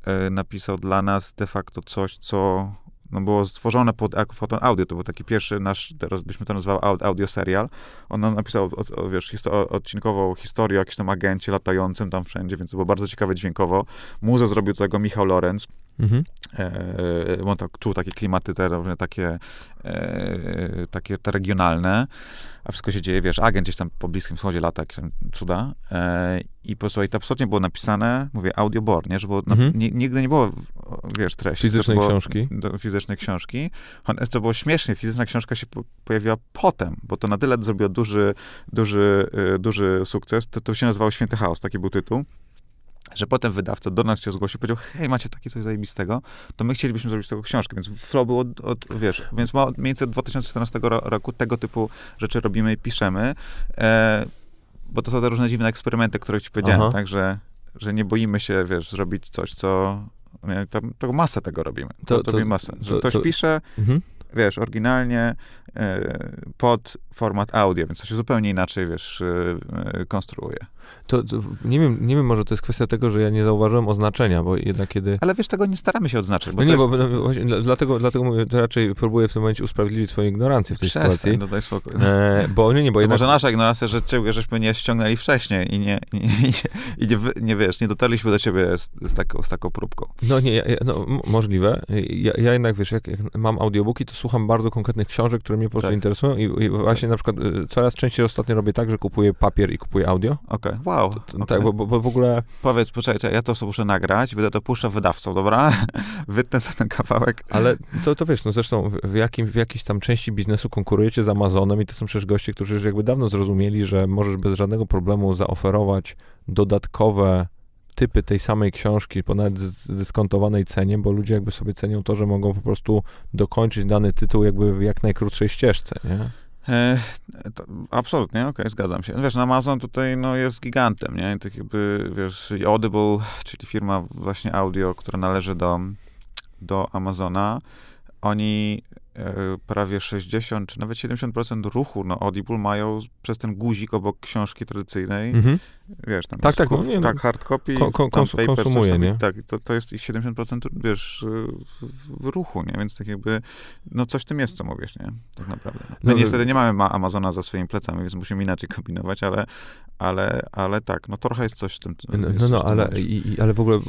e, napisał dla nas de facto coś, co no było stworzone pod jako foton audio. To był taki pierwszy nasz, teraz byśmy to nazwali audio serial. On napisał, o, o, wiesz, histo odcinkową historię o jakimś tam agencie latającym tam wszędzie, więc to było bardzo ciekawe dźwiękowo. Muzę zrobił do tego Michał Lorenz. Mhm. E, on tak, czuł takie klimaty te, takie, e, takie te regionalne, a wszystko się dzieje, wiesz, agent gdzieś tam po Bliskim Wschodzie lata, jakieś tam cuda. E, I posłuchaj, to absolutnie było napisane, mówię, audiobor, nie, że było, mhm. na, nigdy nie było, wiesz, treści. Fizycznej książki. Do, fizycznej książki. Co było śmiesznie, fizyczna książka się po, pojawiła potem, bo to na tyle zrobiło duży, duży, e, duży sukces, to, to się nazywało Święty Chaos, taki był tytuł że potem wydawca do nas się zgłosił, powiedział, hej, macie takie coś zajebistego, to my chcielibyśmy zrobić tego książkę, więc flow był od, od wiesz, więc ma, mniej więcej od 2014 roku tego typu rzeczy robimy i piszemy, e, bo to są te różne dziwne eksperymenty, które ci powiedziałem, Aha. tak, że, że nie boimy się, wiesz, zrobić coś, co nie, to, to masę tego robimy. To, to, to masę. Że ktoś pisze, mhm wiesz, oryginalnie e, pod format audio, więc to się zupełnie inaczej, wiesz, e, konstruuje. To, to, nie, wiem, nie wiem, może to jest kwestia tego, że ja nie zauważyłem oznaczenia, bo jednak kiedy... Ale wiesz, tego nie staramy się odznaczyć. Bo no nie, jest... bo no, właśnie, dlatego, dlatego mówię, to raczej próbuję w tym momencie usprawiedliwić swoją ignorancję w tej Przestań, sytuacji. no daj spokój. E, bo nie, nie, bo jednak... Może nasza ignorancja, że ciebie, żeśmy nie ściągnęli wcześniej i nie, i, i nie, nie, wiesz, nie dotarliśmy do ciebie z, z, taką, z taką próbką. No nie, ja, no, możliwe. Ja, ja, jednak, wiesz, jak, jak mam audiobooki, to słucham bardzo konkretnych książek, które mnie po prostu tak. interesują i, i właśnie tak. na przykład y, coraz częściej ostatnio robię tak, że kupuję papier i kupuję audio. Okej, okay. Wow. To, to, okay. Tak, bo, bo, w ogóle... Powiedz, poczekaj, ja to sobie muszę nagrać, będę to puszczał wydawcą, dobra? *laughs* Wytnę za ten kawałek. Ale to, to wiesz, no zresztą w, jakim, w jakiejś tam części biznesu konkurujecie z Amazonem i to są przecież goście, którzy już jakby dawno zrozumieli, że możesz bez żadnego problemu zaoferować dodatkowe typy tej samej książki po nawet zdyskontowanej cenie, bo ludzie jakby sobie cenią to, że mogą po prostu dokończyć dany tytuł jakby w jak najkrótszej ścieżce, nie? E, to, absolutnie, okej, okay, zgadzam się. Wiesz, Amazon tutaj no, jest gigantem, nie? Tak jakby, wiesz, Audible, czyli firma właśnie audio, która należy do, do Amazona, oni e, prawie 60 czy nawet 70% ruchu no Audible mają przez ten guzik obok książki tradycyjnej. Mhm. Wiesz, tam tak, tak, no, nie, tak, hard copy, ko, ko, kons paper, konsumuje, tam, nie? Tak, to, to jest ich 70% wiesz, w, w, ruchu, nie? Więc tak jakby, no coś w tym jest, co mówisz, nie? Tak naprawdę. My no, niestety nie mamy Amazona za swoimi plecami, więc musimy inaczej kombinować, ale, ale, ale tak, no trochę jest coś w tym. No, no, no ale, i, ale w ogóle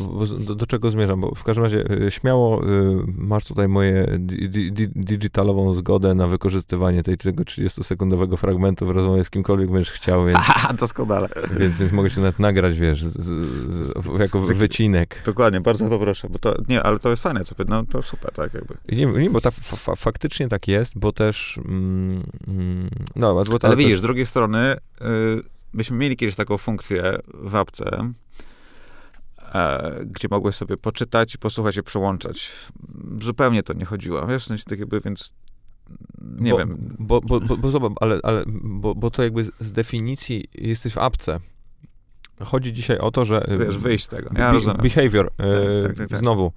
do, do, czego zmierzam? Bo w każdym razie e, śmiało y, masz tutaj moje di, di, digitalową zgodę na wykorzystywanie tej tego 30-sekundowego fragmentu w rozmowie z kimkolwiek będziesz chciał, więc... Aha, *laughs* doskonale. Więc, więc mogę się nawet nagrać, wiesz, z, z, jako wycinek. Dokładnie, bardzo poproszę, bo to, nie, ale to jest fajne, co no to super, tak jakby. Nie, nie bo ta, fa, faktycznie tak jest, bo też, mm, mm no, bo ta, Ale widzisz, z drugiej strony, y, byśmy mieli kiedyś taką funkcję w apce, e, gdzie mogłeś sobie poczytać i posłuchać i przełączać. Zupełnie to nie chodziło, wiesz, w sensie tak jakby, więc nie bo, wiem. Bo, bo, bo, bo zobacz, ale, ale bo, bo to jakby z definicji jesteś w apce. Chodzi dzisiaj o to, że... Wiesz, wyjść z tego. Ja be, behavior. Tak, e, tak, tak, tak, znowu.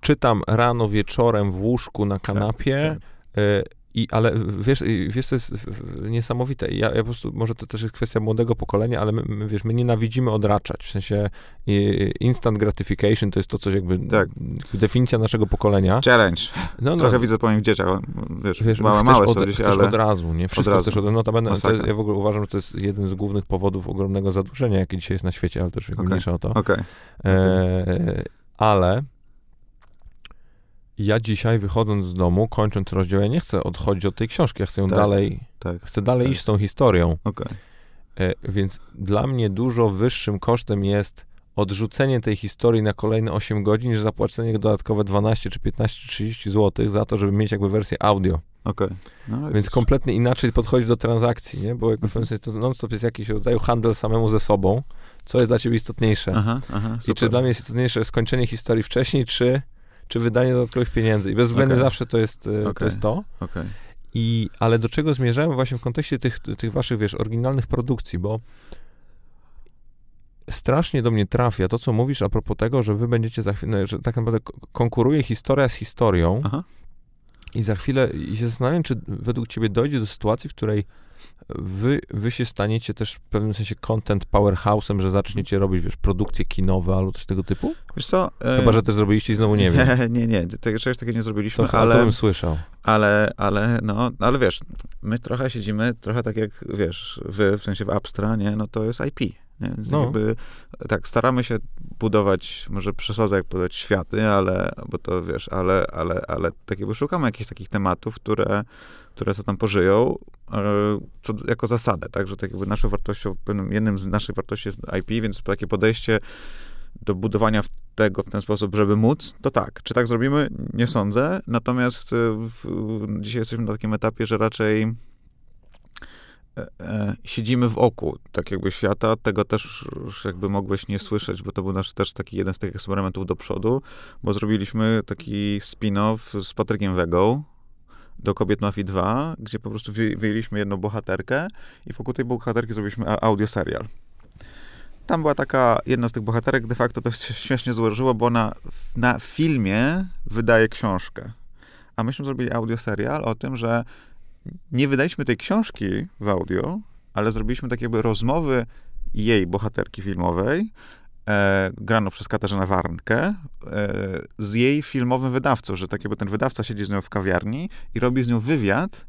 Czytam rano, wieczorem w łóżku na kanapie, tak, e, i, ale wiesz, wiesz, to jest niesamowite. Ja, ja po prostu, może to też jest kwestia młodego pokolenia, ale my, my, wiesz, my nienawidzimy odraczać. W sensie instant gratification to jest to coś jakby, tak. definicja naszego pokolenia. Challenge. No, no, Trochę widzę po moich dzieciach, wiesz, wiesz małe, małe od, są dzisiaj, ale... od razu, nie? Wszystko chcesz od razu. Notabene, to jest, ja w ogóle uważam, że to jest jeden z głównych powodów ogromnego zadłużenia, jakie dzisiaj jest na świecie, ale też okay. mniejsza o to. Okay. E, ale ja dzisiaj wychodząc z domu, kończąc rozdział, ja nie chcę odchodzić od tej książki, ja chcę ją tak, dalej, tak, chcę dalej tak. iść z tą historią. Okay. E, więc dla mnie dużo wyższym kosztem jest odrzucenie tej historii na kolejne 8 godzin, niż zapłacenie dodatkowe 12 czy 15 czy 30 zł za to, żeby mieć jakby wersję audio. Okay. No, Więc kompletnie inaczej podchodzi do transakcji, nie? Bo jakby w pewnym sensie to non-stop jest jakiś rodzaj handel samemu ze sobą, co jest dla ciebie istotniejsze. Aha, aha, I czy dla mnie jest istotniejsze skończenie historii wcześniej, czy czy wydanie dodatkowych pieniędzy. I bezwzględnie okay. zawsze to jest, okay. to jest to. Okay. I, ale do czego zmierzałem właśnie w kontekście tych, tych waszych, wiesz, oryginalnych produkcji, bo strasznie do mnie trafia to, co mówisz a propos tego, że wy będziecie za chwilę, że tak naprawdę konkuruje historia z historią Aha. i za chwilę i się zastanawiam, czy według ciebie dojdzie do sytuacji, w której wy, wy się staniecie też w pewnym sensie content powerhouse'em, że zaczniecie robić, wiesz, produkcje kinowe albo coś tego typu? Wiesz co? E, Chyba, że też zrobiliście i znowu nie wiem. *laughs* Nie, nie, nie, czegoś takiego nie zrobiliśmy, to, ale... To bym słyszał. Ale, ale, no, ale wiesz, my trochę siedzimy, trochę tak jak, wiesz, wy, w sensie w Abstra, nie, no to jest IP. No. jakby, tak, staramy się budować, może przesadzę jak podać światy, ale, bo to wiesz, ale, ale, ale tak jakby szukamy jakichś takich tematów, które, które co tam pożyją, e, co, jako zasadę, tak, że tak jakby naszą wartością, jednym z naszych wartości jest IP, więc takie podejście do budowania tego w ten sposób, żeby móc, to tak. Czy tak zrobimy? Nie sądzę. Natomiast e, w, dzisiaj jesteśmy na takim etapie, że raczej siedzimy w oku, tak jakby świata, tego też jakby mogłeś nie słyszeć, bo to był nasz też taki jeden z tych eksperymentów do przodu, bo zrobiliśmy taki spin-off z Patrykiem Wegą do Kobiet Mafii 2, gdzie po prostu wyjęliśmy jedną bohaterkę i wokół tej bohaterki zrobiliśmy audio serial. Tam była taka, jedna z tych bohaterek, de facto to *laughs* śmiesznie złożyło, bo ona na filmie wydaje książkę. A myśmy zrobili audio serial o tym, że nie wydaliśmy tej książki w audio, ale zrobiliśmy takie jakby rozmowy jej bohaterki filmowej, e, grano przez Katarzynę Warnkę, e, z jej filmowym wydawcą, że tak jakby ten wydawca siedzi z nią w kawiarni i robi z nią wywiad,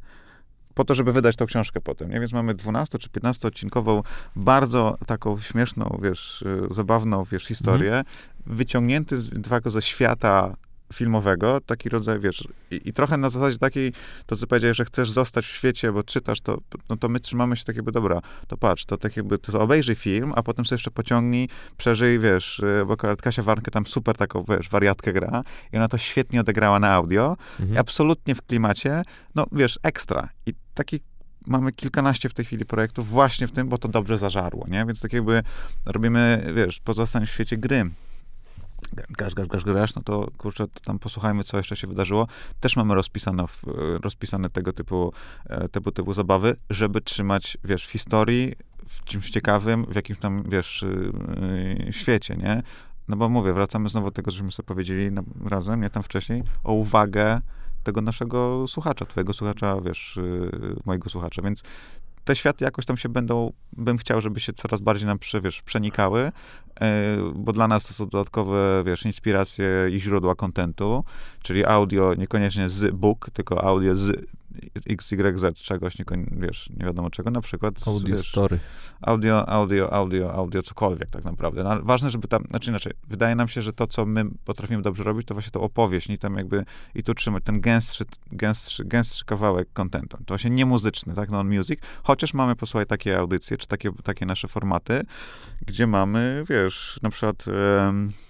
po to, żeby wydać tą książkę potem, nie? Więc mamy 12 czy 15 odcinkową, bardzo taką śmieszną, wiesz, e, zabawną, wiesz, historię, mm. wyciągnięty z, ze świata filmowego, taki rodzaj, wiesz, i, i, trochę na zasadzie takiej, to co powiedziałeś, że chcesz zostać w świecie, bo czytasz, to, no to my trzymamy się tak jakby, dobra, to patrz, to tak jakby, to obejrzyj film, a potem sobie jeszcze pociągnij, przeżyj, wiesz, y, bo akurat Kasia Warnkę tam super taką, wiesz, wariatkę gra i ona to świetnie odegrała na audio mhm. i absolutnie w klimacie, no wiesz, ekstra. I taki mamy kilkanaście w tej chwili projektów właśnie w tym, bo to dobrze zażarło, nie? Więc tak jakby robimy, wiesz, pozostań w świecie gry grasz, grasz, grasz, grasz, no to kurczę, to tam posłuchajmy, co jeszcze się wydarzyło. Też mamy rozpisane, rozpisane tego typu, e, typu, typu zabawy, żeby trzymać, wiesz, w historii, w czymś ciekawym, w jakimś tam, wiesz, y, y, świecie, nie? No bo mówię, wracamy znowu do tego, żeśmy sobie powiedzieli razem, nie tam wcześniej, o uwagę tego naszego słuchacza, twojego słuchacza, wiesz, mojego słuchacza, więc te światy jakoś tam się będą, bym chciał, żeby się coraz bardziej nam, wiesz, przenikały, e, bo dla nas to są dodatkowe, wiesz, inspiracje i źródła kontentu, czyli audio niekoniecznie z book, tylko audio z XYZ czegoś, nie, wiesz, nie wiadomo czego, na przykład... Audio wiesz, story. Audio, audio, audio, audio, cokolwiek tak naprawdę. No, ważne, żeby tam, znaczy inaczej, wydaje nam się, że to, co my potrafimy dobrze robić, to właśnie to opowieść, nie tam jakby, i tu trzymać ten gęstszy, gęstszy, gęstszy kawałek kontentu. To właśnie nie muzyczny, tak, non-music, chociaż mamy, posłuchaj, takie audycje, czy takie, takie nasze formaty, gdzie mamy, wiesz, na przykład... Um,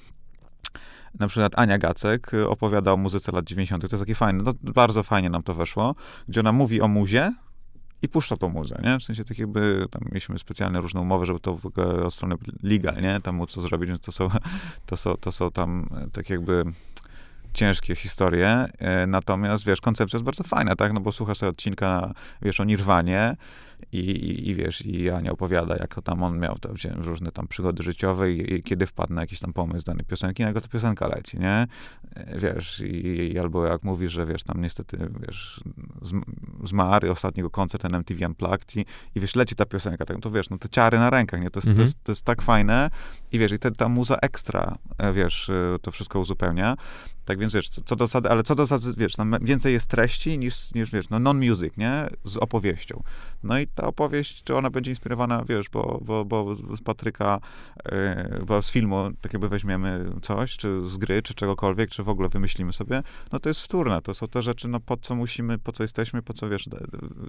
na przykład Ania Gacek y, opowiada o muzyce lat 90. To jest takie fajne, no, bardzo fajnie nam to weszło, gdzie ona mówi o muzie, i puszcza tą muzę, nie? W sensie tak jakby tam mieliśmy specjalne różne umowy, żeby to w ogóle od strony legal, nie? Tam móc to zrobić, więc to są, *laughs* to są, to są tam e, tak jakby ciężkie historie, e, natomiast, wiesz, koncepcja jest bardzo fajna, tak? No bo słuchasz sobie odcinka, wiesz, o Nirwanie i, i, i, wiesz, i Ania opowiada, jak to tam on miał to, różne tam przygody życiowe i, i, kiedy wpadł na jakiś tam pomysł danej piosenki, nagle ta piosenka leci, nie? E, wiesz, i, albo jak mówisz, że wiesz, tam niestety, wiesz, zmarł ostatniego koncert MTV Unplugged i, i wiesz, leci ta piosenka, tak, no to wiesz, no te ciary na rękach, nie? To jest, mhm. to jest, to jest tak fajne i wiesz, i te, ta muza ekstra, e, wiesz, to wszystko uzupełnia. Tak więc wiesz, co do zasady, ale co do zasady, wiesz, tam więcej jest treści niż, niż wiesz, no non-music, nie? Z opowieścią. No i ta opowieść, czy ona będzie inspirowana, wiesz, bo, bo, bo z Patryka, yy, bo z filmu, tak jakby weźmiemy coś, czy z gry, czy czegokolwiek, czy w ogóle wymyślimy sobie, no to jest wtórne. To są te rzeczy, no po co musimy, po co jesteśmy, po co, wiesz,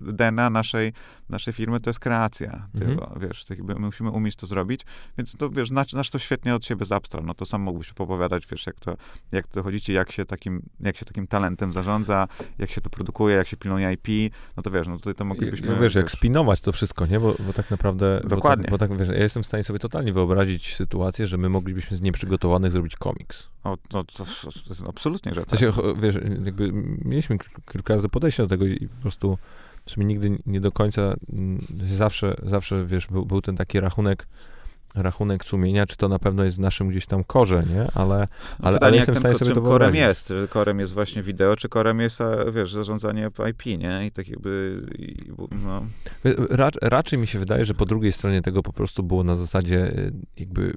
DNA naszej, naszej firmy to jest kreacja. Mhm. Tego, wiesz, tak jakby my musimy umieć to zrobić, więc to, wiesz, nasz, nasz to świetnie od siebie z Abstra, no to sam mógłbyś opowiadać, wiesz, jak to, jak to chodzicie, jak się takim, jak się takim talentem zarządza, jak się to produkuje, jak się pilnuje IP, no to wiesz, no tutaj to moglibyśmy... wiesz, wiesz, jak spinować to wszystko, nie? Bo, bo tak naprawdę... Dokładnie. Bo tak, bo tak, wiesz, ja jestem w stanie sobie totalnie wyobrazić sytuację, że my moglibyśmy z nieprzygotowanych zrobić komiks. O, to, to, to absolutnie, że tak. W sensie, wiesz, jakby mieliśmy kilka razy podejście do tego i po prostu w sumie nigdy nie do końca, mm, zawsze, zawsze, wiesz, był, był ten taki rachunek rachunek sumienia, czy to na pewno jest w naszym gdzieś tam korze, nie? Ale, no ale, ale jestem w stanie sobie to korem wyobrazić. jest? Czy korem jest właśnie wideo, czy korem jest, wiesz, zarządzanie IP, nie? I tak jakby, i, no. Ra, raczej mi się wydaje, że po drugiej stronie tego po prostu było na zasadzie y, jakby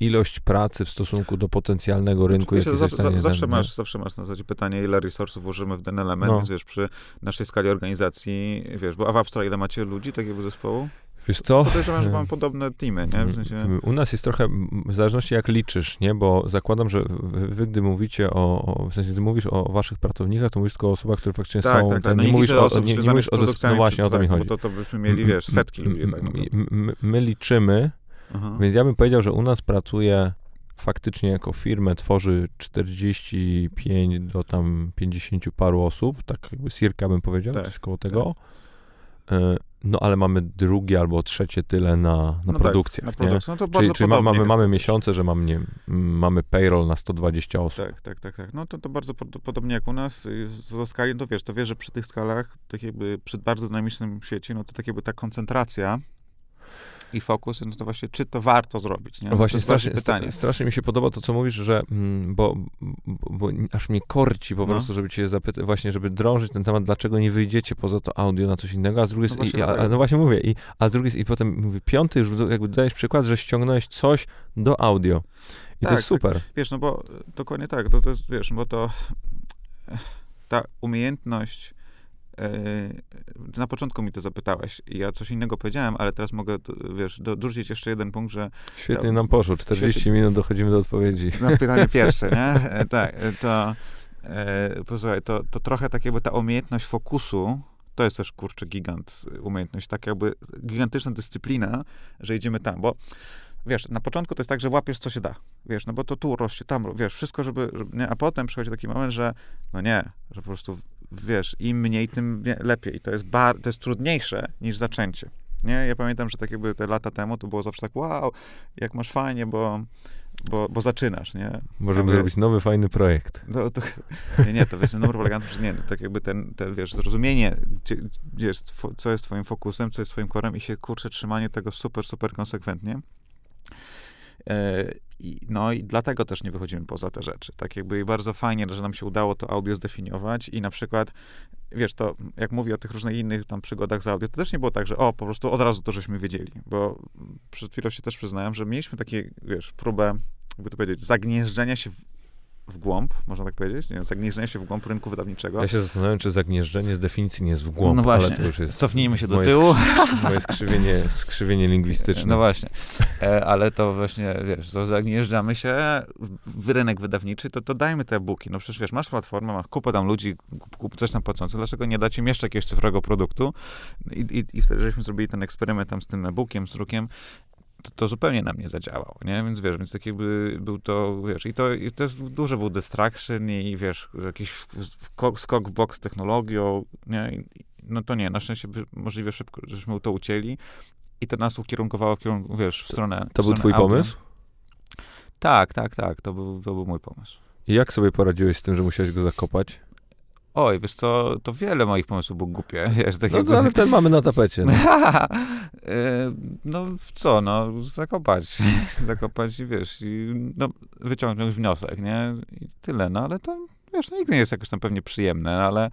ilość pracy w stosunku do potencjalnego rynku, Wiecie, jaki zawsze, zostanie zawsze, masz, zawsze masz na zasadzie pytanie, ile resursów włożymy w ten element, No. więc wiesz, przy naszej skali organizacji, wiesz, bo a w Apstra ile macie ludzi takiego zespołu? Wiesz co? Podejrzewam, że mamy podobne teamy, nie? W sensie... U nas jest trochę, w zależności jak liczysz, nie? Bo zakładam, że wy, wy gdy mówicie o, o, w sensie gdy mówisz o waszych pracownikach, to mówisz tylko o osobach, które faktycznie Tak, są, tak, tak. No nie, mówisz o, nie, nie mówisz o no właśnie, o to tak, mi bo chodzi. To, to byśmy mieli, wiesz, setki ludzi. Tak naprawdę. M- m- My liczymy, Aha. więc ja bym powiedział, że u nas pracuje faktycznie jako firmę tworzy 45 do tam 50 paru osób, tak jakby circa bym powiedział, Tak, coś koło tego. E, No ale mamy drugie albo trzecie tyle na, na No tak, produkcjach, na nie? produkcję. No to Czyli, bardzo czyli ma, mamy, mamy miesiące, że mamy, nie, mamy payroll na 120 osób. Tak, tak, tak, tak. No to, to bardzo pod, podobnie jak u nas. Co do skali, to wiesz, to wiesz, że przy tych skalach, tak jakby przy bardzo dynamicznym świecie, no to tak jakby ta koncentracja i fokus, no to właśnie, czy to warto zrobić, nie? No właśnie, to jest strasznie, właśnie pytanie. strasznie mi się podoba to, co mówisz, że mm, bo, bo, bo aż mnie korci po No. prostu, żeby cię zapytać, właśnie, żeby drążyć ten temat, dlaczego nie wyjdziecie poza to audio na coś innego, a z drugiej No strony, właśnie i, a, no właśnie mówię, i, a z drugiej i potem mówię, piąty już jakby dajesz przykład, że ściągnąłeś coś do audio. I to Tak, jest super. Wiesz, no bo y, dokładnie tak, to, to jest, wiesz, bo to eh, ta umiejętność y, na początku mi to zapytałeś i ja coś innego powiedziałem, ale teraz mogę, wiesz, dorzucić jeszcze jeden punkt, że Świetnie to- nam poszło, 40 świetnie. minut dochodzimy do odpowiedzi. na pytanie *laughs* pierwsze, nie? E, Tak, e, to e, posłuchaj, to, to trochę tak jakby ta umiejętność fokusu, to jest też, kurczę, gigant, umiejętność, tak jakby gigantyczna dyscyplina, że idziemy tam, bo wiesz, na początku to jest tak, że łapiesz, co się da, wiesz, no bo to tu rośnie, tam, wiesz, wszystko, żeby, żeby nie? a potem przychodzi taki moment, że no nie, że po prostu, wiesz, im mniej, tym lepiej. To jest, bar, to jest trudniejsze niż zaczęcie. Nie? Ja pamiętam, że tak jakby te lata temu to było zawsze tak, wow, jak masz fajnie, bo, bo, bo zaczynasz, nie? Możemy Jakby- zrobić nowy, fajny projekt. No, to, nie, nie, to wiesz, numer polega na tym, że nie, no, tak jakby ten, ten wiesz, zrozumienie, gdzie, gdzie jest, co jest twoim fokusem, co jest twoim korem i się, kurczę, trzymanie tego super, super konsekwentnie. E, no i dlatego też nie wychodzimy poza te rzeczy. Tak jakby bardzo fajnie, że nam się udało to audio zdefiniować i na przykład, wiesz, to jak mówię o tych różnych innych tam przygodach z audio, to też nie było tak, że o, po prostu od razu to żeśmy wiedzieli, bo przed chwilą się też przyznałem, że mieliśmy takie, wiesz, próbę, jakby to powiedzieć, zagnieżdżenia się w, w głąb, można tak powiedzieć, nie wiem, zagnieżdżenia się w głąb rynku wydawniczego. Ja się zastanawiam, czy zagnieżdżenie z definicji nie jest w głąb, No właśnie. ale to już jest... Cofnijmy się do moje tyłu. Moje skrzywienie, skrzywienie lingwistyczne. No właśnie. E, ale to właśnie, wiesz, to zagnieżdżamy się w, rynek wydawniczy, to, to dajmy te e-booki. No przecież, wiesz, masz platformę, masz kupę tam ludzi, kup, coś tam płacących, dlaczego nie dać im jeszcze jakiegoś cyfrowego produktu? I, i, I wtedy żeśmy zrobili ten eksperyment tam z tym e-bookiem, z drukiem, to, to zupełnie nam nie zadziałało, nie? Więc wiesz, więc tak jakby był to, wiesz, i to, i to jest duży był distraction i wiesz, jakiś skok w bok z technologią, nie? No to nie, na szczęście możliwie szybko, żeśmy to ucięli i to nas ukierunkowało w kierunku, wiesz, w stronę To w był stronę twój audio. pomysł? Tak, tak, tak, to był, to był mój pomysł. I jak sobie poradziłeś z tym, że musiałeś go zakopać? Oj, wiesz co, to wiele moich pomysłów było głupie, *laughs* wiesz, tak No, to, ale ten mamy na tapecie. No. *laughs* E, no co, no, zakopać, *laughs* zakopać i wiesz, i, no, wyciągnąć wniosek, nie, i tyle, no, ale to, wiesz, no, nigdy nie jest jakoś tam pewnie przyjemne, ale,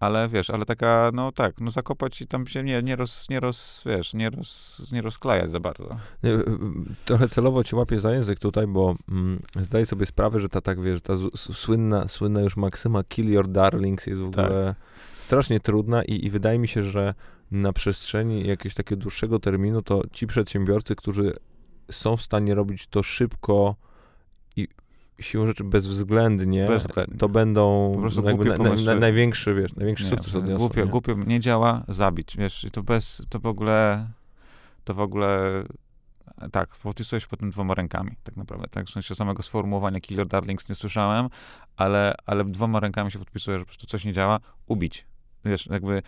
ale wiesz, ale taka, no tak, no zakopać i tam się nie, nie roz, nie roz, wiesz, nie roz, nie rozklajać za bardzo. Nie, y, y, Trochę celowo cię łapię za język tutaj, bo mm, zdaję sobie sprawę, że ta tak, wiesz, ta słynna, słynna już maksyma kill your darlings jest w Tak. ogóle strasznie trudna i, i wydaje mi się, że na przestrzeni jakiegoś takiego dłuższego terminu to ci przedsiębiorcy, którzy są w stanie robić to szybko i siłą rzeczy bezwzględnie, Bezwzględnie. to będą jakby na, na, na, największy, wiesz, największy Nie, sukces odniosą. głupio, nie? głupio nie działa, zabić, wiesz, i to bez, to w ogóle, to w ogóle, tak, podpisuję się potem dwoma rękami, tak naprawdę, tak, w sensie samego sformułowania Killer Darlings nie słyszałem, ale, ale dwoma rękami się podpisuję, że po prostu coś nie działa, ubić, wiesz, jakby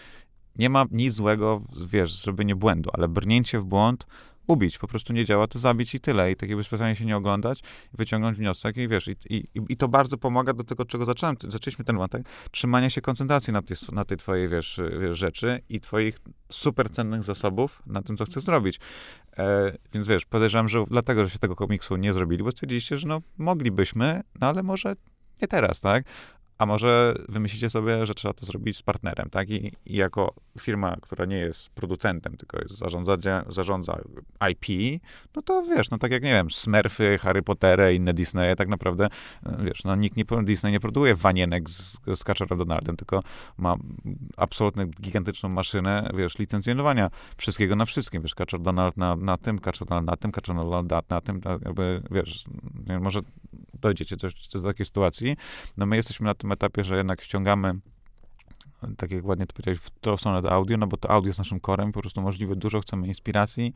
nie ma nic złego, wiesz, zrobienie błędu, ale brnięcie w błąd ubić, po prostu nie działa, to zabić i tyle. I tak jakby specjalnie się nie oglądać, wyciągnąć wniosek i wiesz, i, i, i to bardzo pomaga do tego, czego zacząłem, zaczęliśmy ten wątek, trzymania się koncentracji na tej, na tej twojej, wiesz, wiesz, rzeczy i twoich super cennych zasobów na tym, co chcesz zrobić. E, więc wiesz, podejrzewam, że dlatego, że się tego komiksu nie zrobili, bo stwierdziliście, że no moglibyśmy, no ale może nie teraz, tak? A może wymyślicie sobie, że trzeba to zrobić z partnerem, tak? I, I, jako firma, która nie jest producentem, tylko jest zarządza, zarządza IP, no to wiesz, no tak jak, nie wiem, Smurfy, Harry Pottery, inne Disneye, tak naprawdę, e, wiesz, no nikt nie, Disney nie produkuje wanienek z, z Kaczorem Donaldem, tylko ma absolutnie gigantyczną maszynę, wiesz, licencjonowania wszystkiego na wszystkim, wiesz, Kaczor Donald na, na tym, Kaczor Donald na tym, Kaczor Donald na, tym, tak jakby, wiesz, może dojdziecie też do takiej sytuacji. No my jesteśmy na tym etapie, że jednak ściągamy tak jak ładnie to powiedziałeś, w tą stronę do audio, no bo to audio jest naszym korem, po prostu możliwe dużo, chcemy inspiracji,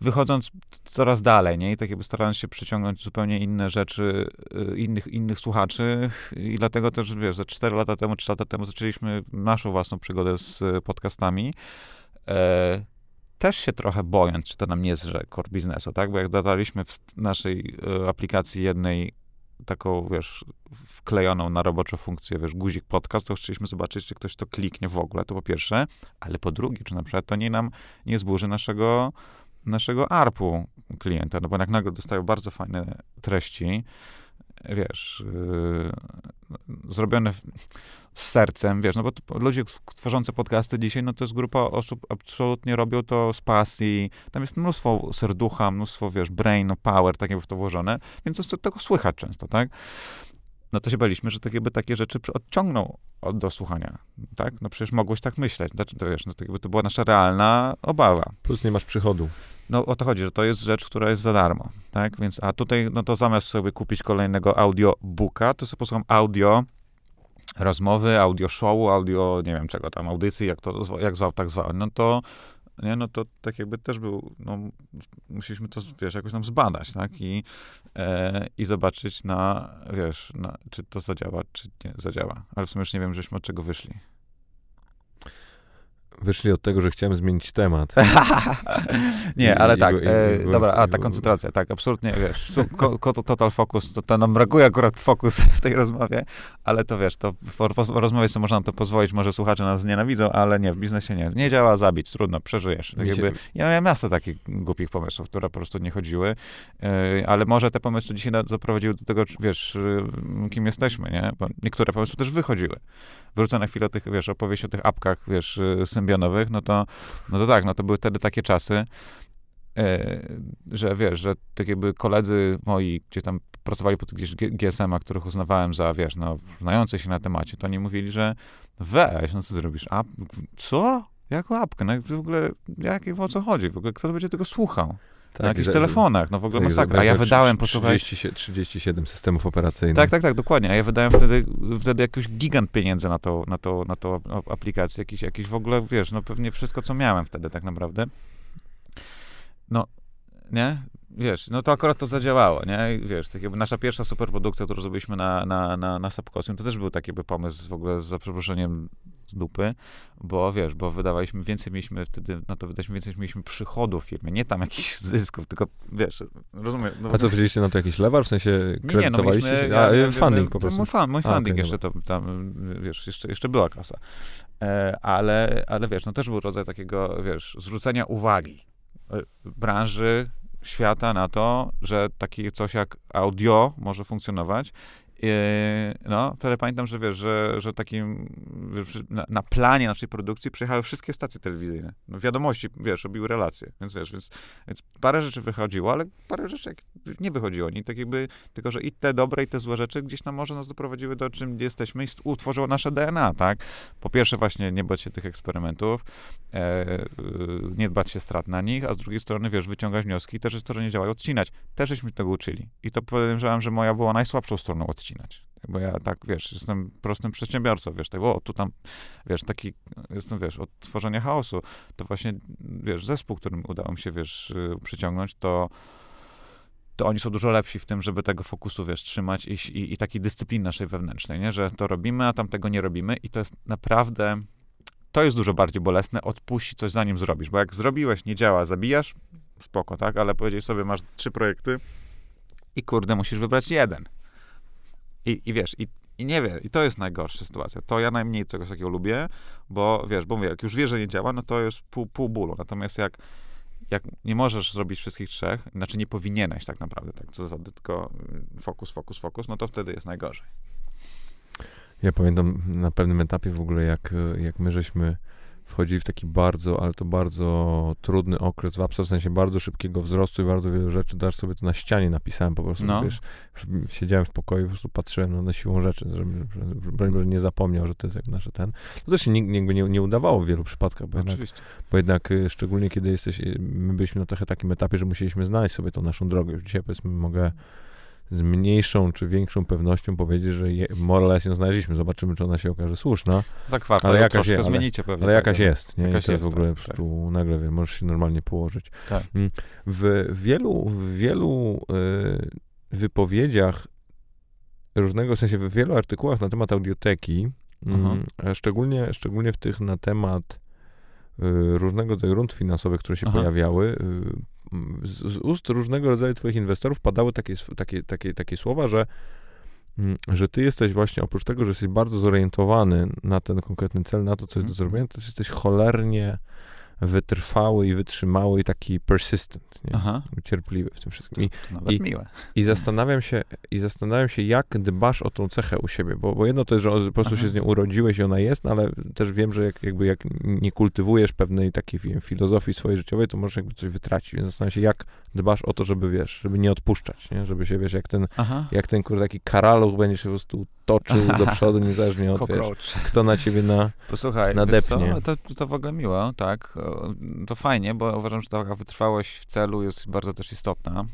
wychodząc coraz dalej, nie? I tak jakby starając się przyciągnąć zupełnie inne rzeczy, y, innych, innych słuchaczy i dlatego też, wiesz, za 4 lata temu, 3 lata temu zaczęliśmy naszą własną przygodę z podcastami. E, też się trochę bojąc, czy to nam nie że core biznesu, tak? Bo jak dodaliśmy w naszej y, aplikacji jednej taką, wiesz, wklejoną na roboczą funkcję, wiesz, guzik podcast, to chcieliśmy zobaczyć, czy ktoś to kliknie w ogóle, to po pierwsze, ale po drugie, czy na przykład to nie nam nie zburzy naszego, naszego ARP-u klienta, no bo jak nagle dostają bardzo fajne treści, wiesz, yy, zrobione z sercem, wiesz, no bo to, ludzie tworzący podcasty dzisiaj, no to jest grupa osób, absolutnie robią to z pasji, tam jest mnóstwo serducha, mnóstwo, wiesz, brain, power, takie w to włożone, więc to, tego słychać często, tak? No to się baliśmy, że tak jakby takie rzeczy odciągną od, do słuchania, tak? No przecież mogłeś tak myśleć, znaczy, to wiesz, no to, jakby to była nasza realna obawa. Plus nie masz przychodu. No o to chodzi, że to jest rzecz, która jest za darmo, tak? Więc, a tutaj, no to zamiast sobie kupić kolejnego audiobooka, to sobie posłucham audio rozmowy, audio showu, audio, nie wiem czego tam, audycji, jak to, jak zwał, tak zwał, no to nie, no to tak jakby też był, no, musieliśmy to, wiesz, jakoś tam zbadać, tak, i, e, i zobaczyć na, wiesz, na, czy to zadziała, czy nie zadziała, ale w sumie już nie wiem, żeśmy od czego wyszli. Wyszli od tego, że chciałem zmienić temat. *laughs* nie, ale I, tak, e, dobra, a ta koncentracja, tak, absolutnie, wiesz, total focus, to, to nam brakuje akurat fokus w tej rozmowie, ale to wiesz, to w rozmowie sobie można to pozwolić, może słuchacze nas nienawidzą, ale nie, w biznesie nie. Nie działa zabić, trudno, przeżyjesz. Tak jakby, ja miałem miasto takich głupich pomysłów, które po prostu nie chodziły, e, ale może te pomysły dzisiaj zaprowadziły do tego, wiesz, e, kim jesteśmy, nie? Bo niektóre pomysły też wychodziły. Wrócę na chwilę o tych, wiesz, opowieść o tych apkach, wiesz, no to, no to tak, no to były wtedy takie czasy, e, że wiesz, że tak jakby koledzy moi, gdzie tam pracowali po tych gdzieś GSM-a, których uznawałem za, wiesz, no, znających się na temacie, to oni mówili, że weź, no co ty robisz? A, co? Jaką apkę? No w ogóle, jak, o co chodzi? W ogóle kto będzie tego słuchał? Tak, na jakichś telefonach, no w ogóle tak, masakra. A ja wydałem, posłuchaj... 30, 37 systemów operacyjnych. Tak, tak, tak, dokładnie. A ja wydałem wtedy, wtedy jakiś gigant pieniędzy na to, na to, na to aplikację, jakiś, jakiś w ogóle, wiesz, no pewnie wszystko, co miałem wtedy tak naprawdę. No, nie? Wiesz, no to akurat to zadziałało, nie? Wiesz, tak jakby nasza pierwsza superprodukcja, którą zrobiliśmy na, na, na, na Subcosium, to też był taki jakby pomysł w ogóle z przeproszeniem dupy, bo wiesz, bo wydawaliśmy więcej, mieliśmy wtedy, na to wydaliśmy więcej, mieliśmy przychodów w firmie, nie tam jakichś *laughs* zysków, tylko wiesz, rozumiem. No, A co, wzięliście na to jakiś lewar, w sensie kredytowaliście? Nie, nie, no mieliśmy, A, funding po prostu. Mój, fan, mój funding okay, jeszcze to, tam, wiesz, jeszcze, jeszcze była kasa. E, ale, ale wiesz, no też był rodzaj takiego, wiesz, zwrócenia uwagi e, branży, świata na to, że takie coś jak audio może funkcjonować no, wtedy pamiętam, że wiesz, że, że takim na, na, planie naszej produkcji przyjechały wszystkie stacje telewizyjne. No, wiadomości, wiesz, robiły relacje, więc wiesz, więc, więc parę rzeczy wychodziło, ale parę rzeczy nie wychodziło. Nie tak jakby, tylko że i te dobre, i te złe rzeczy gdzieś tam może nas doprowadziły do czym jesteśmy i utworzyło nasze DNA, tak? Po pierwsze właśnie nie bać się tych eksperymentów, e, nie dbać się strat na nich, a z drugiej strony, wiesz, wyciągać wnioski, te rzeczy, które nie działają, odcinać. Też żeśmy tego uczyli. I to podejrzewam, że moja była najsłabszą stroną odcinać odcinać. Bo ja tak, wiesz, jestem prostym przedsiębiorcą, wiesz, tak, o, tu tam, wiesz, taki, jestem, wiesz, od tworzenia chaosu, to właśnie, wiesz, zespół, którym udało mi się, wiesz, y, przyciągnąć, to to oni są dużo lepsi w tym, żeby tego fokusu, wiesz, trzymać i, i, i takiej dyscypliny naszej wewnętrznej, nie? Że to robimy, a tam tego nie robimy i to jest naprawdę, to jest dużo bardziej bolesne, odpuścić coś zanim zrobisz, bo jak zrobiłeś, nie działa, zabijasz, spoko, tak? Ale powiedzieć sobie, masz trzy projekty i kurde, musisz wybrać jeden. I, i wiesz, i, i nie wiem, i to jest najgorsza sytuacja. To ja najmniej czegoś takiego lubię, bo wiesz, bo mówię, jak już wiesz, że nie działa, no to jest pół, pół bólu. Natomiast jak, jak nie możesz zrobić wszystkich trzech, znaczy nie powinieneś tak naprawdę, tak co za tylko fokus, fokus, fokus, no to wtedy jest najgorzej. Ja pamiętam na pewnym etapie w ogóle, jak, jak my żeśmy wchodzili w taki bardzo, ale to bardzo trudny okres w Apsa, w sensie bardzo szybkiego wzrostu i bardzo wielu rzeczy, dasz sobie to na ścianie napisałem po prostu, no. wiesz, siedziałem w pokoju, po prostu patrzyłem no, na siłą rzeczy, żeby, żeby, nie zapomniał, że to jest jak nasze ten. To też się nigdy nie, nie udawało w wielu przypadkach, bo jednak, bo jednak y, szczególnie kiedy jesteś, y, my byliśmy na trochę takim etapie, że musieliśmy znaleźć sobie tą naszą drogę. Już dzisiaj powiedzmy mogę z mniejszą czy większą pewnością powiedzieć, że je, more ją znaleźliśmy. Zobaczymy, czy ona się okaże słuszna. Za kwartał ale jakaś jest, zmienicie pewnie. Ale jakaś tak, jest, nie? Jakaś I jest w ogóle tak, po prostu tak. nagle, wie, możesz się normalnie położyć. Tak. Mm, w wielu, w wielu y, wypowiedziach różnego, w sensie w wielu artykułach na temat audioteki, mhm. y, szczególnie, szczególnie w tych na temat różnego rodzaju rund finansowych, które się Aha. pojawiały, y, z, z, ust różnego rodzaju twoich inwestorów padały takie, takie, takie, takie słowa, że, mm, że ty jesteś właśnie, oprócz tego, że jesteś bardzo zorientowany na ten konkretny cel, na to, co jest do mhm. zrobienia, to jesteś cholernie wytrwały i wytrzymały i taki persistent, nie? Aha. cierpliwy w tym wszystkim. I, to, to i, miłe. I zastanawiam się, i zastanawiam się, jak dbasz o tą cechę u siebie, bo, bo jedno to jest, że po prostu Aha. się z nią urodziłeś i ona jest, no ale też wiem, że jak, jakby jak nie kultywujesz pewnej takiej wiem, filozofii swojej życiowej, to możesz jakby coś wytracić, więc zastanawiam się, jak dbasz o to, żeby, wiesz, żeby nie odpuszczać, nie? Żeby się, wiesz, jak ten, Aha. jak ten, kurde, taki karaluch będzie się po prostu toczył do przodu, niezależnie od, wiesz, kto na ciebie na, Posłuchaj, nadepnie. To, to w ogóle miło, tak, to fajnie, bo uważam, że taka wytrwałość w celu jest bardzo też istotna.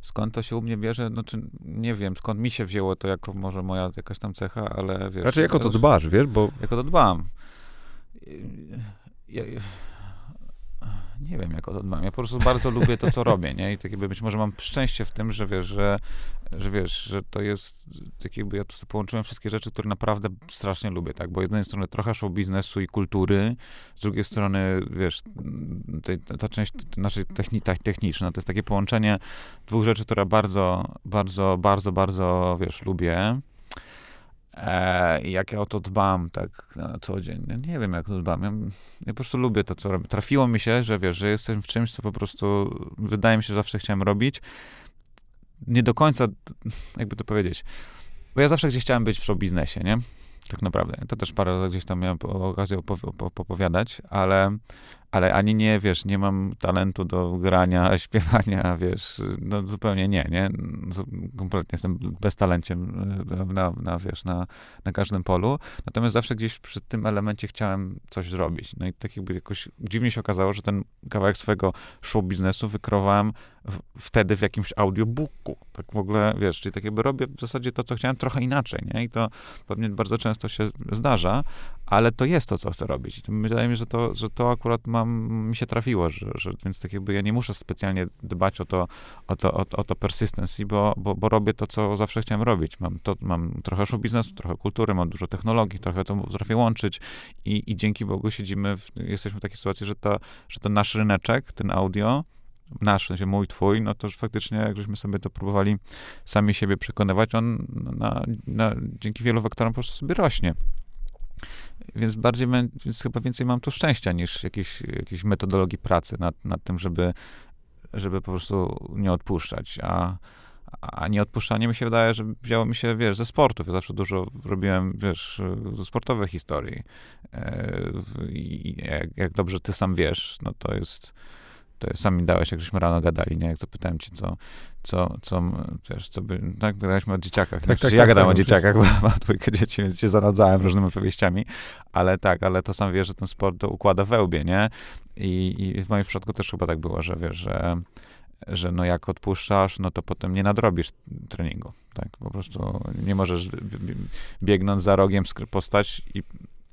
Skąd to się u mnie bierze? Znaczy, nie wiem, skąd mi się wzięło to jako może moja jakaś tam cecha, ale wiesz... Znaczy, jako to dbasz, wiesz, bo... Jako to dbam. Ja, nie wiem, jak o to dbam. Ja po prostu bardzo lubię to, co robię, nie? I tak jakby być może mam szczęście w tym, że wiesz, że, że wiesz, że to jest, tak jakby ja tu sobie połączyłem wszystkie rzeczy, które naprawdę strasznie lubię, tak? Bo z jednej strony trochę show biznesu i kultury, z drugiej strony, wiesz, tej, ta część naszej techni, techniczna, to jest takie połączenie dwóch rzeczy, które bardzo, bardzo, bardzo, bardzo, wiesz, lubię. E, jak ja o to dbam tak na co dzień. Ja nie wiem, jak to dbam. Ja, ja, po prostu lubię to, co robię. Trafiło mi się, że wiesz, że jestem w czymś, co po prostu wydaje mi się, że zawsze chciałem robić. Nie do końca, jakby to powiedzieć, bo ja zawsze gdzieś chciałem być w show biznesie, nie? Tak naprawdę. To też parę razy gdzieś tam miałem okazję opowiadać, ale ale ani nie, wiesz, nie mam talentu do grania, *laughs* śpiewania, wiesz, no zupełnie nie, nie? Kompletnie jestem beztalenciem e, na, na, wiesz, na, na każdym polu. Natomiast zawsze gdzieś przy tym elemencie chciałem coś zrobić. No i tak jakby jakoś dziwnie się okazało, że ten kawałek swojego show biznesu wykrowałem w, wtedy w jakimś audiobooku. Tak w ogóle, wiesz, czyli tak jakby robię w zasadzie to, co chciałem trochę inaczej, nie? I to pewnie bardzo często się zdarza, ale to jest to, co chcę robić. Wydaje mi się, że to, że to akurat mam, mi się trafiło, że, że, więc tak jakby ja nie muszę specjalnie dbać o to, o to, o, o to persistency, bo, bo, bo robię to, co zawsze chciałem robić. Mam, to, mam trochę show biznesu, trochę kultury, mam dużo technologii, trochę to potrafię łączyć i, i dzięki Bogu siedzimy, w, jesteśmy w takiej sytuacji, że to, że ten nasz ryneczek, ten audio, nasz, w sensie mój, twój, no to faktycznie, jak żeśmy sobie to próbowali sami siebie przekonywać, on na, na, dzięki wielu wektorom po prostu sobie rośnie. Więc bardziej, więc chyba więcej mam tu szczęścia niż jakiejś, jakiejś metodologii pracy nad, nad tym, żeby, żeby po prostu nie odpuszczać. A, a nie odpuszczanie mi się wydaje, że wzięło mi się, wiesz, ze sportów. Ja zawsze dużo robiłem, wiesz, ze sportowych historii. E, I jak, jak dobrze ty sam wiesz, no to jest to sam mi dałeś, jak żeśmy rano gadali, nie? Jak zapytałem ci, co, co, co, wiesz, co by, tak, gadaliśmy o dzieciakach. Tak, tak, ja tak, gadałem tak, o dzieciakach, bo *laughs* mam dwójkę dzieci, więc się zaradzałem różnymi opowieściami, ale tak, ale to sam wiesz, że ten sport to układa wełbie, nie? I, I w moim przypadku też chyba tak było, że wiesz, że że no jak odpuszczasz, no to potem nie nadrobisz treningu, tak? Po prostu nie możesz biegnąc za rogiem postać i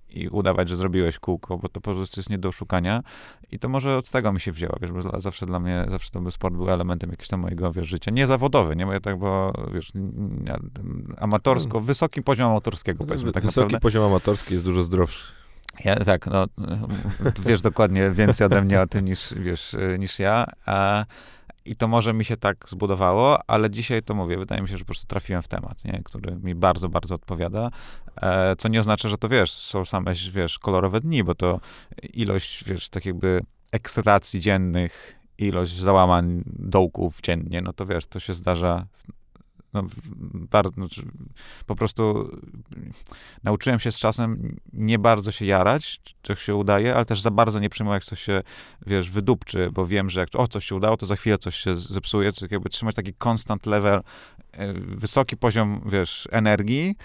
i udawać, że zrobiłeś kółko, bo to po prostu jest nie do oszukania. I to może od tego mi się wzięło, wiesz, bo zawsze dla mnie, zawsze to był sport był elementem jakiegoś tam mojego, wiesz, życia. Nie zawodowy, nie? Bo ja tak, bo, wiesz, amatorsko, hmm. wysoki poziom amatorskiego, powiedzmy tak Wysoki naprawdę. poziom amatorski jest dużo zdrowszy. Ja, tak, no, *laughs* wiesz dokładnie więcej ode mnie o tym niż, wiesz, niż ja. A, I to może mi się tak zbudowało, ale dzisiaj to mówię, wydaje mi się, że po prostu trafiłem w temat, nie? który mi bardzo, bardzo odpowiada, e, co nie oznacza, że to, wiesz, są same, wiesz, kolorowe dni, bo to ilość, wiesz, tak jakby ekscytacji dziennych, ilość załamań dołków dziennie, no to wiesz, to się zdarza no, bardzo, znaczy, po prostu nauczyłem się z czasem nie bardzo się jarać, czy się udaje, ale też za bardzo nie przejmować, jak coś się, wiesz, wydupczy, bo wiem, że jak o, coś się udało, to za chwilę coś się zepsuje, czyli jakby trzymać taki constant level, e, wysoki poziom, wiesz, energii,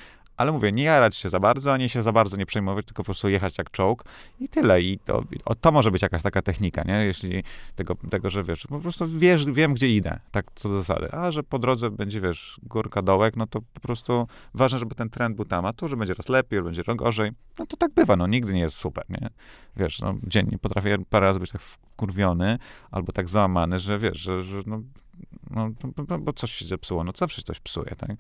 ale mówię, nie jarać się za bardzo, ani się za bardzo nie przejmować, tylko po prostu jechać jak czołg i tyle. I to, o, to może być jakaś taka technika, nie? Jeśli tego, tego, że wiesz, po prostu wiesz, wiem, gdzie idę, tak co do zasady. A że po drodze będzie, wiesz, górka, dołek, no to po prostu ważne, żeby ten trend był tam, a to, że będzie raz lepiej, będzie gorzej, no to tak bywa, no nigdy nie jest super, nie? Wiesz, no dziennie potrafię parę razy być tak wkurwiony albo tak załamany, że wiesz, że, że no, no, bo coś się zepsuło, no zawsze coś psuje, tak?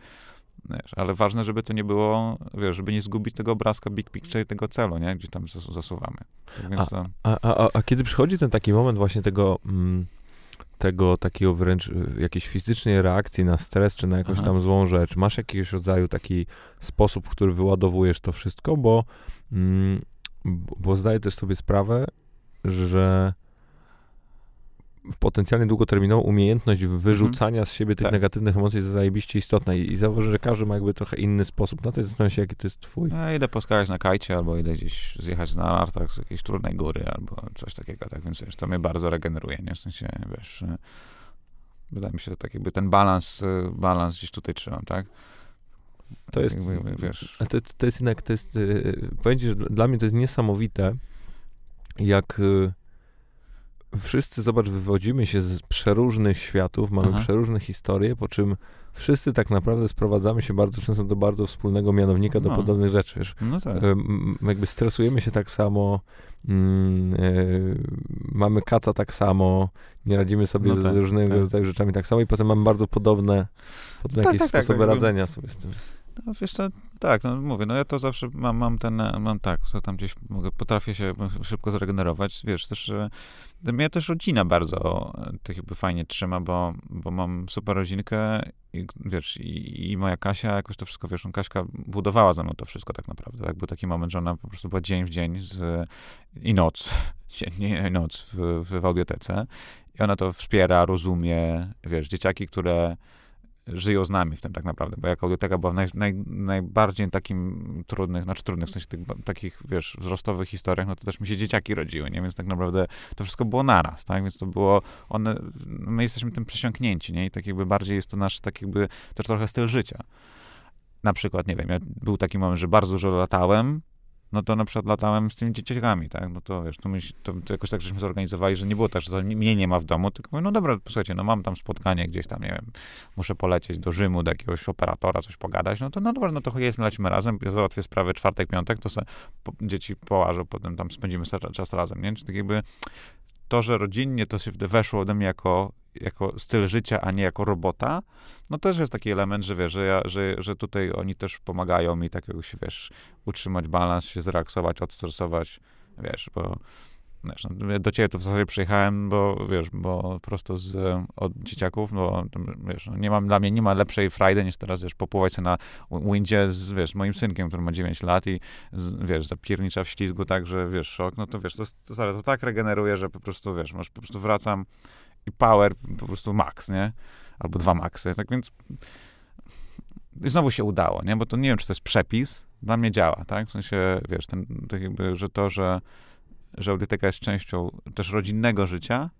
Wiesz, ale ważne, żeby to nie było, wiesz, żeby nie zgubić tego obrazka big picture tego celu, nie? Gdzie tam zasuwamy. Tak więc, a, a, a, a, kiedy przychodzi ten taki moment właśnie tego, mm, tego takiego wręcz y, jakiejś fizycznej reakcji na stres, czy na jakąś Aha. tam złą rzecz, masz jakiegoś rodzaju taki sposób, w który wyładowujesz to wszystko, bo, mm, bo zdaję też sobie sprawę, że potencjalnie długoterminową umiejętność wyrzucania mhm. z siebie tych tak. negatywnych emocji jest zajebiście istotna i, i że każdy ma jakby trochę inny sposób na to i zastanawiam się, jaki to jest twój. Ja idę poskakać na kajcie, albo idę gdzieś zjechać na nartach z jakiejś trudnej góry, albo coś takiego, tak, więc wiesz, to mnie bardzo regeneruje, nie, w sensie, wiesz, e, wydaje mi się, że tak jakby ten balans, e, balans gdzieś tutaj trzymam, tak. To jest, jakby, wiesz... To, to jest jednak, to jest, e, powiem ci, że dla mnie to jest niesamowite, jak wszyscy, zobacz, wywodzimy się z przeróżnych światów, mamy Aha. przeróżne historie, po czym wszyscy tak naprawdę sprowadzamy się bardzo często do bardzo wspólnego mianownika, do no. podobnych rzeczy, wiesz. No tak. jakby stresujemy się tak samo, mm, e, mamy kaca tak samo, nie radzimy sobie no tak, z różnego tak. rzeczami tak samo i potem mamy bardzo podobne, podobne tak, jakieś tak, tak, sposoby radzenia sobie z tym. No wiesz co, tak, no mówię, no ja to zawsze mam, mam ten, mam tak, co tam gdzieś mogę, potrafię się szybko zregenerować, wiesz, też, mnie też rodzina bardzo tak jakby fajnie trzyma, bo, bo mam super rodzinkę i wiesz, i, i moja Kasia jakoś to wszystko, wiesz, no Kaśka budowała ze mną to wszystko tak naprawdę, tak, był taki moment, że ona po prostu była dzień w dzień z, i noc, *laughs* dzień i noc w, w audiotece. I ona to wspiera, rozumie, wiesz, dzieciaki, które żyją z nami w tym tak naprawdę, bo jak audioteka była w naj, naj, najbardziej takim trudnych, znaczy trudnych, w sensie tych, takich, wiesz, wzrostowych historiach, no to też mi się dzieciaki rodziły, nie? Więc tak naprawdę to wszystko było naraz, tak? Więc to było, one, my jesteśmy tym przesiąknięci, nie? I tak jakby bardziej jest to nasz, tak jakby, też trochę styl życia. Na przykład, nie wiem, ja, był taki moment, że bardzo dużo latałem, no to na przykład latałem z tymi dzieciakami, tak? No to wiesz, to, my, to, to jakoś tak żeśmy zorganizowali, że nie było tak, że to mnie nie ma w domu, tylko mówię, no dobra, posłuchajcie, no mam tam spotkanie gdzieś tam, nie wiem, muszę polecieć do Rzymu, do jakiegoś operatora, coś pogadać, no to no dobra, no to jedźmy, lecimy razem, ja załatwię sprawę czwartek, piątek, to se po, dzieci połażą, potem tam spędzimy czas razem, nie? Czy tak jakby to, że rodzinnie to się weszło ode mnie jako, jako styl życia, a nie jako robota, no też jest taki element, że wiesz, że, ja, że, że tutaj oni też pomagają mi tak jakoś, wiesz, utrzymać balans, się zrelaksować, odstresować, wiesz, bo Wiesz, no, do ciebie to w zasadzie przyjechałem, bo wiesz, bo prosto z, od dzieciaków, bo wiesz, no, nie mam, dla mnie nie ma lepszej frajdy niż teraz, wiesz, popływać się na windzie z, wiesz, moim synkiem, który ma 9 lat i, z, wiesz, zapiernicza w ślizgu tak, że, wiesz, szok, no to wiesz, to, to, to, to tak regeneruje, że po prostu, wiesz, masz, po prostu wracam i power po prostu max, nie? Albo dwa maxy, tak więc i znowu się udało, nie? Bo to nie wiem, czy to jest przepis, dla mnie działa, tak? W sensie, wiesz, ten, tak jakby, że to, że że audioteka jest częścią też rodzinnego życia,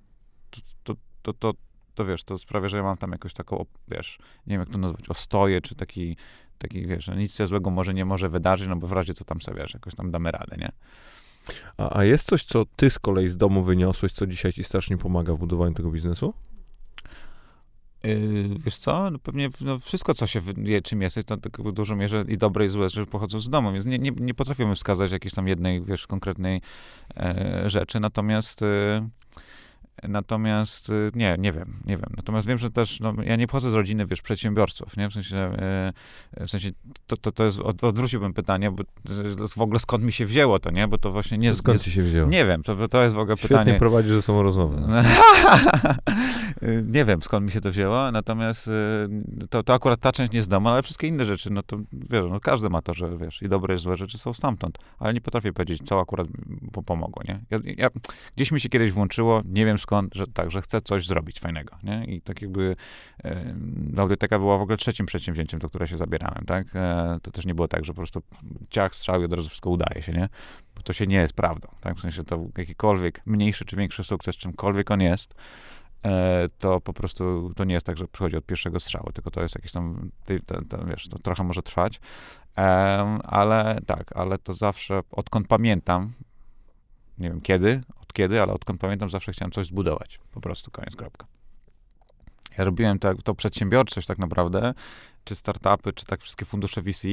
to, to, to, to, to wiesz, to sprawia, że ja mam tam jakąś taką, wiesz, nie wiem jak to nazwać, ostoję, czy taki, taki wiesz, no nic się złego może nie może wydarzyć, no bo w razie co tam sobie, wiesz, jakoś tam damy radę, nie? A, a jest coś, co ty z kolei z domu wyniosłeś, co dzisiaj ci strasznie pomaga w budowaniu tego biznesu? Yy, wiesz co, no pewnie no wszystko, co się wie, czym jesteś, to tak w dużej mierze i dobre i złe rzeczy pochodzą z domu, więc nie, nie, nie potrafimy wskazać jakiejś tam jednej, wiesz, konkretnej e, rzeczy, natomiast e, Natomiast y, nie, nie wiem, nie wiem. Natomiast wiem, że też, no, ja nie pochodzę z rodziny, wiesz, przedsiębiorców, nie? W sensie, e, w sensie to, to, to jest, od, odwróciłbym pytanie, bo w ogóle skąd mi się wzięło to, nie? Bo to właśnie nie... To skąd nie, ci się wzięło? Nie wiem, to, to jest w ogóle Świetnie pytanie... prowadzisz ze sobą rozmowę. No. *laughs* nie wiem, skąd mi się to wzięło, natomiast y, to, to akurat ta część nie z domu, ale wszystkie inne rzeczy, no to wiesz, no każdy ma to, że wiesz, i dobre i złe rzeczy są stamtąd, ale nie potrafię powiedzieć, co akurat pomogło, nie? Ja, ja, gdzieś mi się kiedyś włączyło, nie wiem skąd, tak, że chcę coś zrobić fajnego, nie? I tak jakby e, audioteka była w ogóle trzecim przedsięwzięciem, do którego się zabierałem, tak? E, to też nie było tak, że po prostu ciach, strzał i od razu wszystko udaje się, nie? Bo to się nie jest prawdą, tak? W sensie to jakikolwiek mniejszy czy większy sukces, czymkolwiek on jest, e, to po prostu to nie jest tak, że przychodzi od pierwszego strzału, tylko to jest jakieś tam, ty, wiesz, to trochę może trwać, ale tak, ale to zawsze, odkąd pamiętam, nie wiem kiedy, kiedy, ale odkąd pamiętam, zawsze chciałem coś zbudować. Po prostu, koniec, kropka. Ja robiłem to, to przedsiębiorczość tak naprawdę, czy startupy, czy tak wszystkie fundusze VC,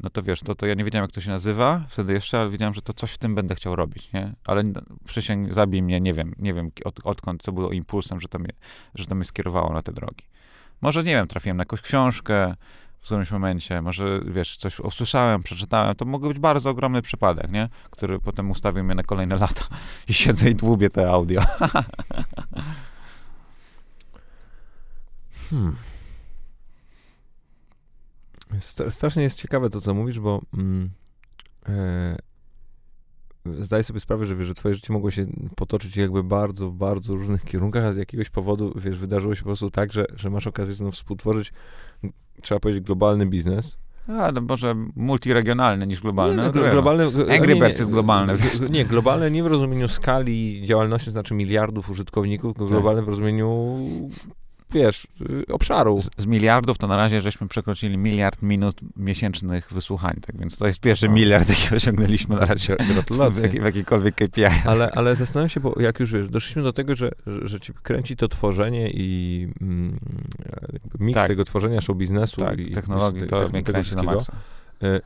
no to wiesz, to, to ja nie wiedziałem, jak to się nazywa wtedy jeszcze, ale wiedziałem, że to coś w tym będę chciał robić, nie? Ale przysięg, zabij mnie, nie wiem, nie wiem od, odkąd, co było impulsem, że to, mnie, że to mnie skierowało na te drogi. Może, nie wiem, trafiłem na jakąś książkę, w którymś momencie, może wiesz, coś usłyszałem, przeczytałem, to mógł być bardzo ogromny przypadek, nie? Który potem ustawił mnie na kolejne *laughs* lata i siedzę i dłubię te audio. *laughs* hmm. Strasznie jest ciekawe to, co mówisz, bo mm, e, zdaję sobie sprawę, że wiesz, że twoje życie mogło się potoczyć jakby bardzo, bardzo różnych kierunkach, a z jakiegoś powodu, wiesz, wydarzyło się po prostu tak, że, że masz okazję no, współtworzyć trzeba powiedzieć, globalny biznes. A, no może multiregionalny niż globalny. Nie, no, globalny Angry Birds jest globalny. Nie, globalny nie w rozumieniu skali działalności, znaczy miliardów użytkowników, tylko tak. globalny w rozumieniu wiesz, y, obszaru. Z, z, miliardów to na razie żeśmy przekroczyli miliard minut miesięcznych wysłuchań, tak więc to jest pierwszy no. miliard, jaki osiągnęliśmy na razie w, w jakiejkolwiek KPI. Ale, ale zastanawiam się, bo jak już wiesz, doszliśmy do tego, że, że, że ci kręci to tworzenie i mm, miks tak. tego tworzenia show biznesu tak, i technologii, i, to mnie kręci na maksa. Y,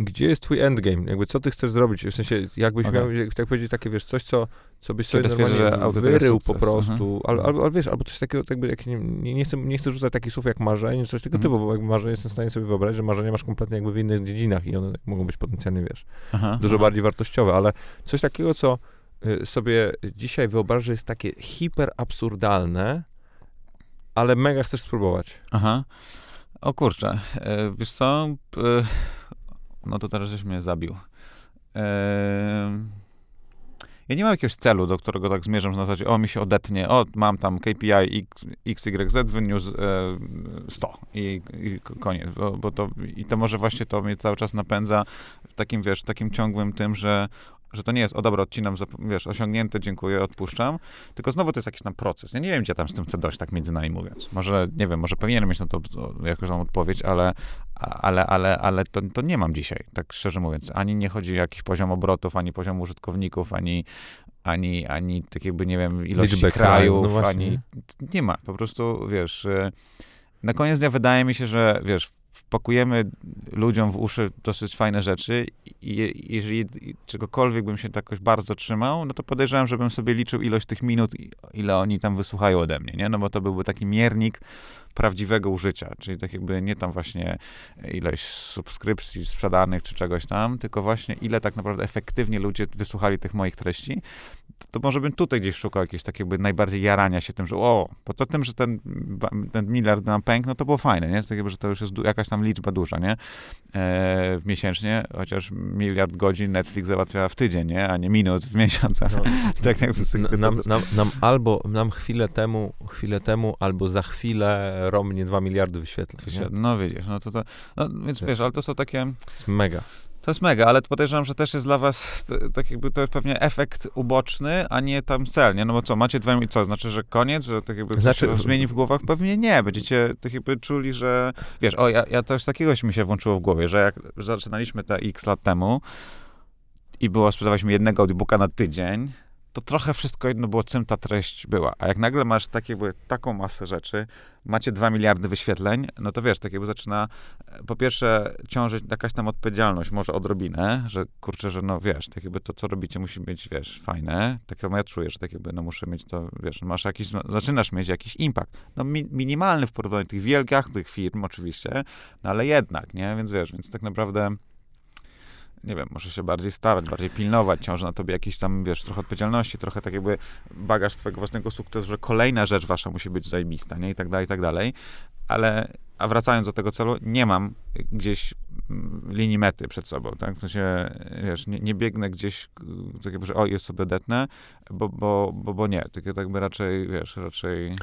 gdzie jest twój endgame? Jakby co ty chcesz zrobić? W sensie, jakbyś okay. miał, jak tak powiedzieć, takie, wiesz, coś, co, co byś sobie normalnie że wyrył po prostu, mhm. albo, albo, wiesz, albo coś takiego, jakby, jak nie, nie, chcę, nie chcę rzucać takich słów jak marzenie, coś tego mhm. typu, bo jakby marzenie jestem w stanie sobie wyobrazić, że marzenia masz kompletnie jakby w innych dziedzinach i one mogą być potencjalnie, wiesz, aha, dużo aha. bardziej wartościowe, ale coś takiego, co y, sobie dzisiaj wyobrażasz, że jest takie hiper absurdalne, ale mega chcesz spróbować. Aha. O kurczę, e, wiesz co, no to teraz żeś mnie zabił. Ja nie mam jakiegoś celu, do którego tak zmierzam, że na zasadzie, o, mi się odetnie, o, mam tam KPI X, XYZ, wyniósł e, 100 i, i koniec, bo, bo, to, i to może właśnie to mnie cały czas napędza w takim, wiesz, takim ciągłym tym, że że to nie jest, o dobra, odcinam, wiesz, osiągnięte, dziękuję, odpuszczam, tylko znowu to jest jakiś tam proces. Ja nie wiem, gdzie tam z tym chcę dojść, tak między nami mówiąc. Może, nie wiem, może powinienem mieć na to jakąś tam odpowiedź, ale, ale, ale, ale to, to nie mam dzisiaj, tak szczerze mówiąc. Ani nie chodzi o jakiś poziom obrotów, ani poziom użytkowników, ani, ani, ani tak jakby, nie wiem, ilości Liczbę krajów, no ani... Nie ma, po prostu, wiesz... Y, na koniec dnia wydaje mi się, że wiesz, wpakujemy ludziom w uszy dosyć fajne rzeczy i jeżeli czegokolwiek bym się tak jakoś bardzo trzymał, no to podejrzewam, żebym sobie liczył ilość tych minut, ile oni tam wysłuchają ode mnie, nie? No bo to byłby taki miernik prawdziwego użycia, czyli tak jakby nie tam właśnie ilość subskrypcji sprzedanych czy czegoś tam, tylko właśnie ile tak naprawdę efektywnie ludzie wysłuchali tych moich treści, to, może bym tutaj gdzieś szukał jakiegoś takiego najbardziej jarania się tym, że o, poza tym, że ten, ten miliard nam pękł, no to było fajne, nie? Tak jakby, że to już jest jakaś tam liczba duża, nie? E, miesięcznie, chociaż miliard godzin Netflix załatwia w tydzień, nie? A nie minut w miesiąc. No, *laughs* tak jakby nam, nam, nam, albo, nam chwilę temu, chwilę temu, albo za chwilę romnie 2 miliardy wyświetleń. No widzisz, no to, to no, więc wiesz, ale to są takie... Mega. To jest mega, ale podejrzewam, że też jest dla was tak jakby to jest pewnie efekt uboczny, a nie tam cel, nie? No bo co, macie dwa i co, znaczy, że koniec, że tak jakby znaczy, się zmieni w głowach? Pewnie nie, będziecie tak jakby czuli, że wiesz, o, ja, ja też takiegoś mi się włączyło w głowie, że jak zaczynaliśmy te x lat temu i było, sprzedawaliśmy jednego audiobooka na tydzień, to trochę wszystko jedno było, czym ta treść była. A jak nagle masz takie, jakby, taką masę rzeczy, macie dwa miliardy wyświetleń, no to wiesz, tak jakby zaczyna e, po pierwsze ciążyć jakaś tam odpowiedzialność, może odrobinę, że kurczę, że no wiesz, tak jakby to, co robicie musi być, wiesz, fajne. Tak samo ja czuję, że tak jakby no muszę mieć to, wiesz, masz jakiś, zaczynasz mieć jakiś impact. No mi, minimalny w porównaniu tych wielkich tych firm oczywiście, no ale jednak, nie? Więc wiesz, więc tak naprawdę nie wiem, może się bardziej starać, bardziej pilnować, ciąży na tobie jakiś tam, wiesz, trochę odpowiedzialności, trochę tak jakby bagaż swojego własnego sukcesu, że kolejna rzecz wasza musi być zajebista, nie? I tak dalej, i tak dalej. Ale, a wracając do tego celu, nie mam gdzieś linii mety przed sobą, tak? W sensie, wiesz, nie, nie biegnę gdzieś, tak jakby, że o, jest sobie odetnę, bo, bo, bo, bo nie. Tak, tak by raczej, wiesz, raczej...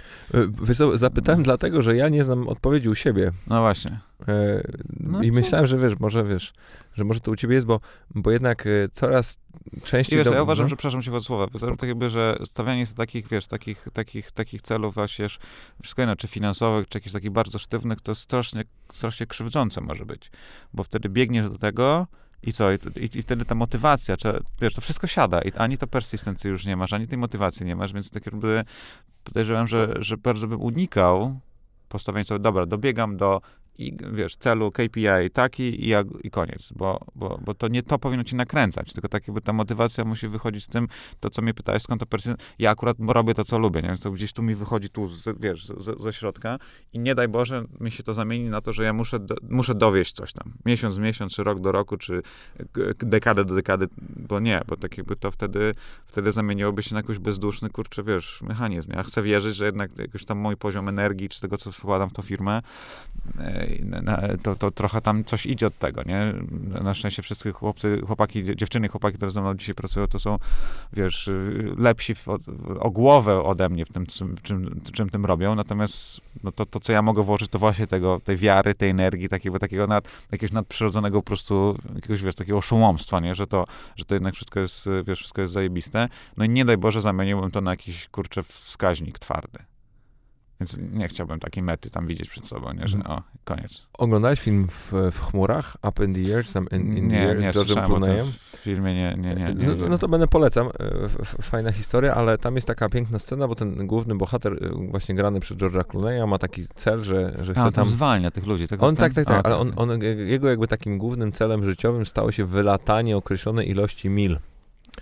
E, zapytałem no. dlatego, że ja nie znam odpowiedzi u siebie. No właśnie. E, no I myślałem, że wiesz, może wiesz, że może to u ciebie jest, bo, bo jednak e, coraz częściej... Wiesz, do... ja uważam, no? że, przepraszam się od słowa, bo tak jakby, że stawianie sobie takich, wiesz, takich, takich, takich celów właśnie, wszystko jedno, czy finansowych, czy jakichś takich bardzo sztywnych, to strasznie, strasznie krzywdzące może być, bo wtedy biegniesz do tego, i co? I, i, I, wtedy ta motywacja, czy, wiesz, to wszystko siada. I ani to persystencji już nie masz, ani tej motywacji nie masz, więc tak jakby podejrzewam, że, że bardzo bym unikał postawienia sobie, dobra, dobiegam do i wiesz, celu KPI taki i, i koniec, bo, bo, bo to nie to powinno ci nakręcać, tylko tak jakby ta motywacja musi wychodzić z tym, to co mnie pytałeś, skąd to persy, ja akurat robię to, co lubię, nie? więc to gdzieś tu mi wychodzi tu, z, wiesz, ze środka i nie daj Boże mi się to zamieni na to, że ja muszę, do, muszę dowieść coś tam, miesiąc w miesiąc, czy rok do roku, czy dekadę do dekady, bo nie, bo tak jakby to wtedy, wtedy zamieniłoby się na jakiś bezduszny, kurczę, wiesz, mechanizm. Ja chcę wierzyć, że jednak jakiś tam mój poziom energii, czy tego, co wkładam w tą firmę, e, to, to trochę tam coś idzie od tego, nie? Na szczęście wszyscy chłopcy, chłopaki, dziewczyny, chłopaki, które ze mną dzisiaj pracują, to są, wiesz, lepsi w, o głowę ode mnie w tym, czym, czym tym robią, natomiast no to, to, co ja mogę włożyć, to właśnie tego, tej wiary, tej energii, takiego, takiego nad, jakiegoś nadprzyrodzonego po prostu, jakiegoś, wiesz, takiego szułomstwa, nie? Że to, że to jednak wszystko jest, wiesz, wszystko jest zajebiste. No i nie daj Boże, zamieniłbym to na jakiś, kurczę, wskaźnik twardy. Więc nie chciałbym takiej mety tam widzieć przed sobą, nie, że mhm. o, koniec. Oglądałeś film w, w chmurach, Up in the Air, tam in, in nie, the Air nie, z George'em Clooneyem? w filmie nie, nie, nie. nie, no, no, to będę polecam, e, fajna historia, ale tam jest taka piękna scena, bo ten główny bohater, e, właśnie grany przez George'a Clooney'a, ma taki cel, że, że chce A, tam... zwalnia tych ludzi. Tak on, tak, tak, tak, A, ale on, on, jego jakby takim głównym celem życiowym stało się wylatanie określonej ilości mil.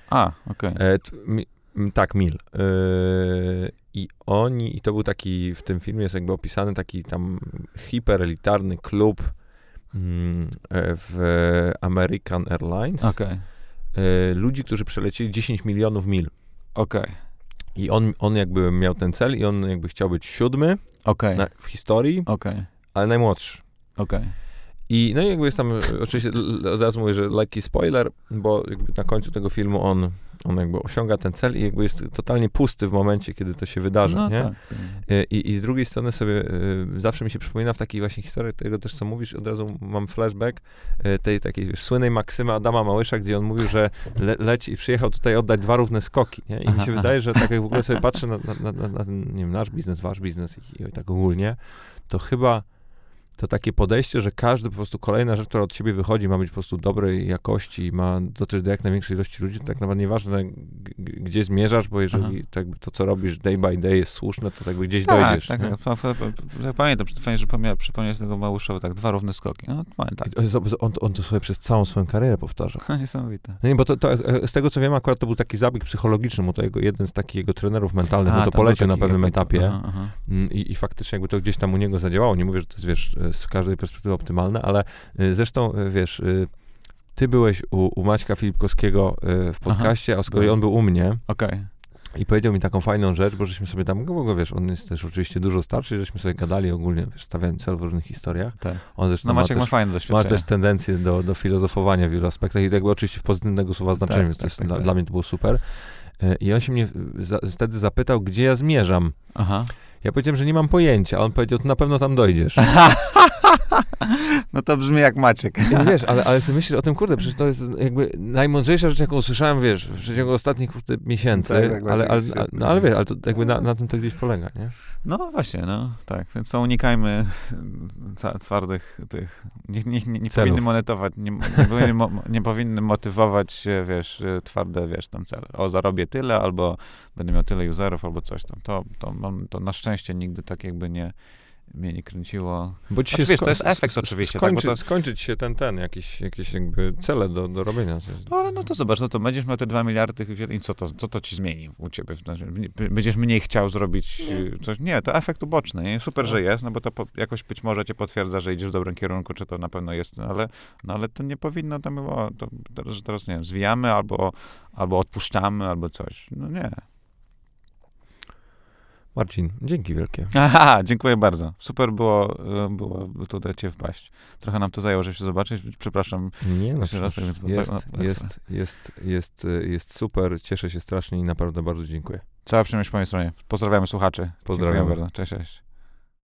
A, okej. Okay. E, tak, mil. Yy, I oni, i to był taki, w tym filmie jest jakby opisany taki tam hiperelitarny klub mm, e, w American Airlines. Okay. Ludzi, którzy przelecieli 10 milionów mil. Okej. Okay. I on, on jakby miał ten cel i on jakby chciał być siódmy okay. na, w historii, okay. ale najmłodszy. Okej. I no i jakby jest tam, oczywiście od razu mówię, że lekki spoiler, bo jakby na końcu tego filmu on, on jakby osiąga ten cel i jakby jest totalnie pusty w momencie, kiedy to się wydarzy, no, nie? Tak. I, I z drugiej strony sobie y, zawsze mi się przypomina w takiej właśnie historii tego też, co mówisz, od razu mam flashback y, tej takiej wiesz, słynnej maksymy Adama Małysza, gdzie on mówił, że le, leci, przyjechał tutaj oddać dwa równe skoki, nie? I aha, mi się aha. *laughs* wydaje, że tak jak w ogóle sobie patrzę na, na, na, na, nie wiem, nasz biznes, wasz biznes i, i tak ogólnie, to chyba to takie podejście, że każdy po prostu kolejna rzecz, która od ciebie wychodzi, ma być po prostu dobrej jakości, ma dotrzeć do jak największej ilości ludzi, to tak naprawdę nieważne, gdzie zmierzasz, bo jeżeli to, jakby to, co robisz day by day jest słuszne, to jakby gdzieś tak, dojdziesz. Tak, tak. Ja pamiętam, fajnie, że przypomniałeś tego Małuszowa, tak, dwa równe skoki. No, pamiętam. On, on to sobie przez całą swoją karierę powtarza. *laughs* Niesamowite. No nie, bo to, to, e, z tego, co wiem, akurat to był taki zabieg psychologiczny, mu to jego, jeden z takich jego trenerów mentalnych, A, to poleciał na pewnym etapie aha, aha. Mm, I, I, faktycznie jakby to gdzieś tam u niego zadziałało. Nie mówię, że to jest, wiesz, z każdej perspektywy optymalne, ale y, zresztą, y, wiesz, y, ty byłeś u, u Maćka Filipkowskiego w podcaście, Aha, a z kolei on był u mnie. Okej. Okay. I powiedział mi taką fajną rzecz, bo żeśmy sobie tam, bo wiesz, on jest też oczywiście dużo starszy, żeśmy sobie gadali ogólnie, wiesz, stawiałem cel w różnych historiach. Tak. On zresztą no Maciek ma, też, ma fajne doświadczenie. Ma też tendencję do, do filozofowania w wielu aspektach i jakby oczywiście w pozytywnego słowa znaczeniu, tak, więc tak, tak, dla, tak. dla, mnie to było super. I on się mnie za, wtedy zapytał, gdzie ja zmierzam. Aha. Ja powiedziałem, że nie mam pojęcia, a on powiedział, to na pewno tam dojdziesz. *laughs* No to brzmi jak Maciek. I wiesz, ale, ale *laughs* sobie myślisz o tym, kurde, przecież to jest jakby najmądrzejsza rzecz, jaką usłyszałem, wiesz, w przeciągu ostatnich kurde, miesięcy, tak, tak, ale, ale, ale, no, ale wiesz, ale to jakby na, na tym to gdzieś polega, nie? No właśnie, no tak, więc co unikajmy twardych tych, nie, nie, nie, nie powinny monetować, nie, nie, powinny, mo, nie powinny motywować, wiesz, twarde, wiesz, tam cele. O, zarobię tyle, albo będę miał tyle userów, albo coś tam. To, to, to na szczęście nigdy tak jakby nie, mnie nie kręciło. Bo ci znaczy, wiesz, to jest efekt oczywiście. Skończy, tak, to... Skończyć się ten, ten, jakieś, jakieś jakby cele do, do robienia. No ale no to zobacz, no to będziesz miał te dwa miliardy i co to, co to ci zmieni u ciebie? Będziesz mniej chciał zrobić coś? Nie, to efekt uboczny. Nie? Super, że tak. jest, no bo to po, jakoś być może cię potwierdza, że idziesz w dobrym kierunku, czy to na pewno jest, no ale, no ale to nie powinno tam było, to, że teraz, nie wiem, zwijamy albo, albo odpuszczamy, albo coś. No nie. Marcin, dzięki wielkie. *laughs* Aha, dziękuję bardzo. Super było, e, było tu do ciebie wpaść. Trochę nam to zajęło, żeby się zobaczyć. Przepraszam. Nie, no raz, tak jest, jest, jest, jest, jest, jest super. Cieszę się strasznie i naprawdę bardzo dziękuję. Cała przyjemność po mojej stronie. Pozdrawiamy słuchaczy. Pozdrawiam bardzo. Cześć, cześć.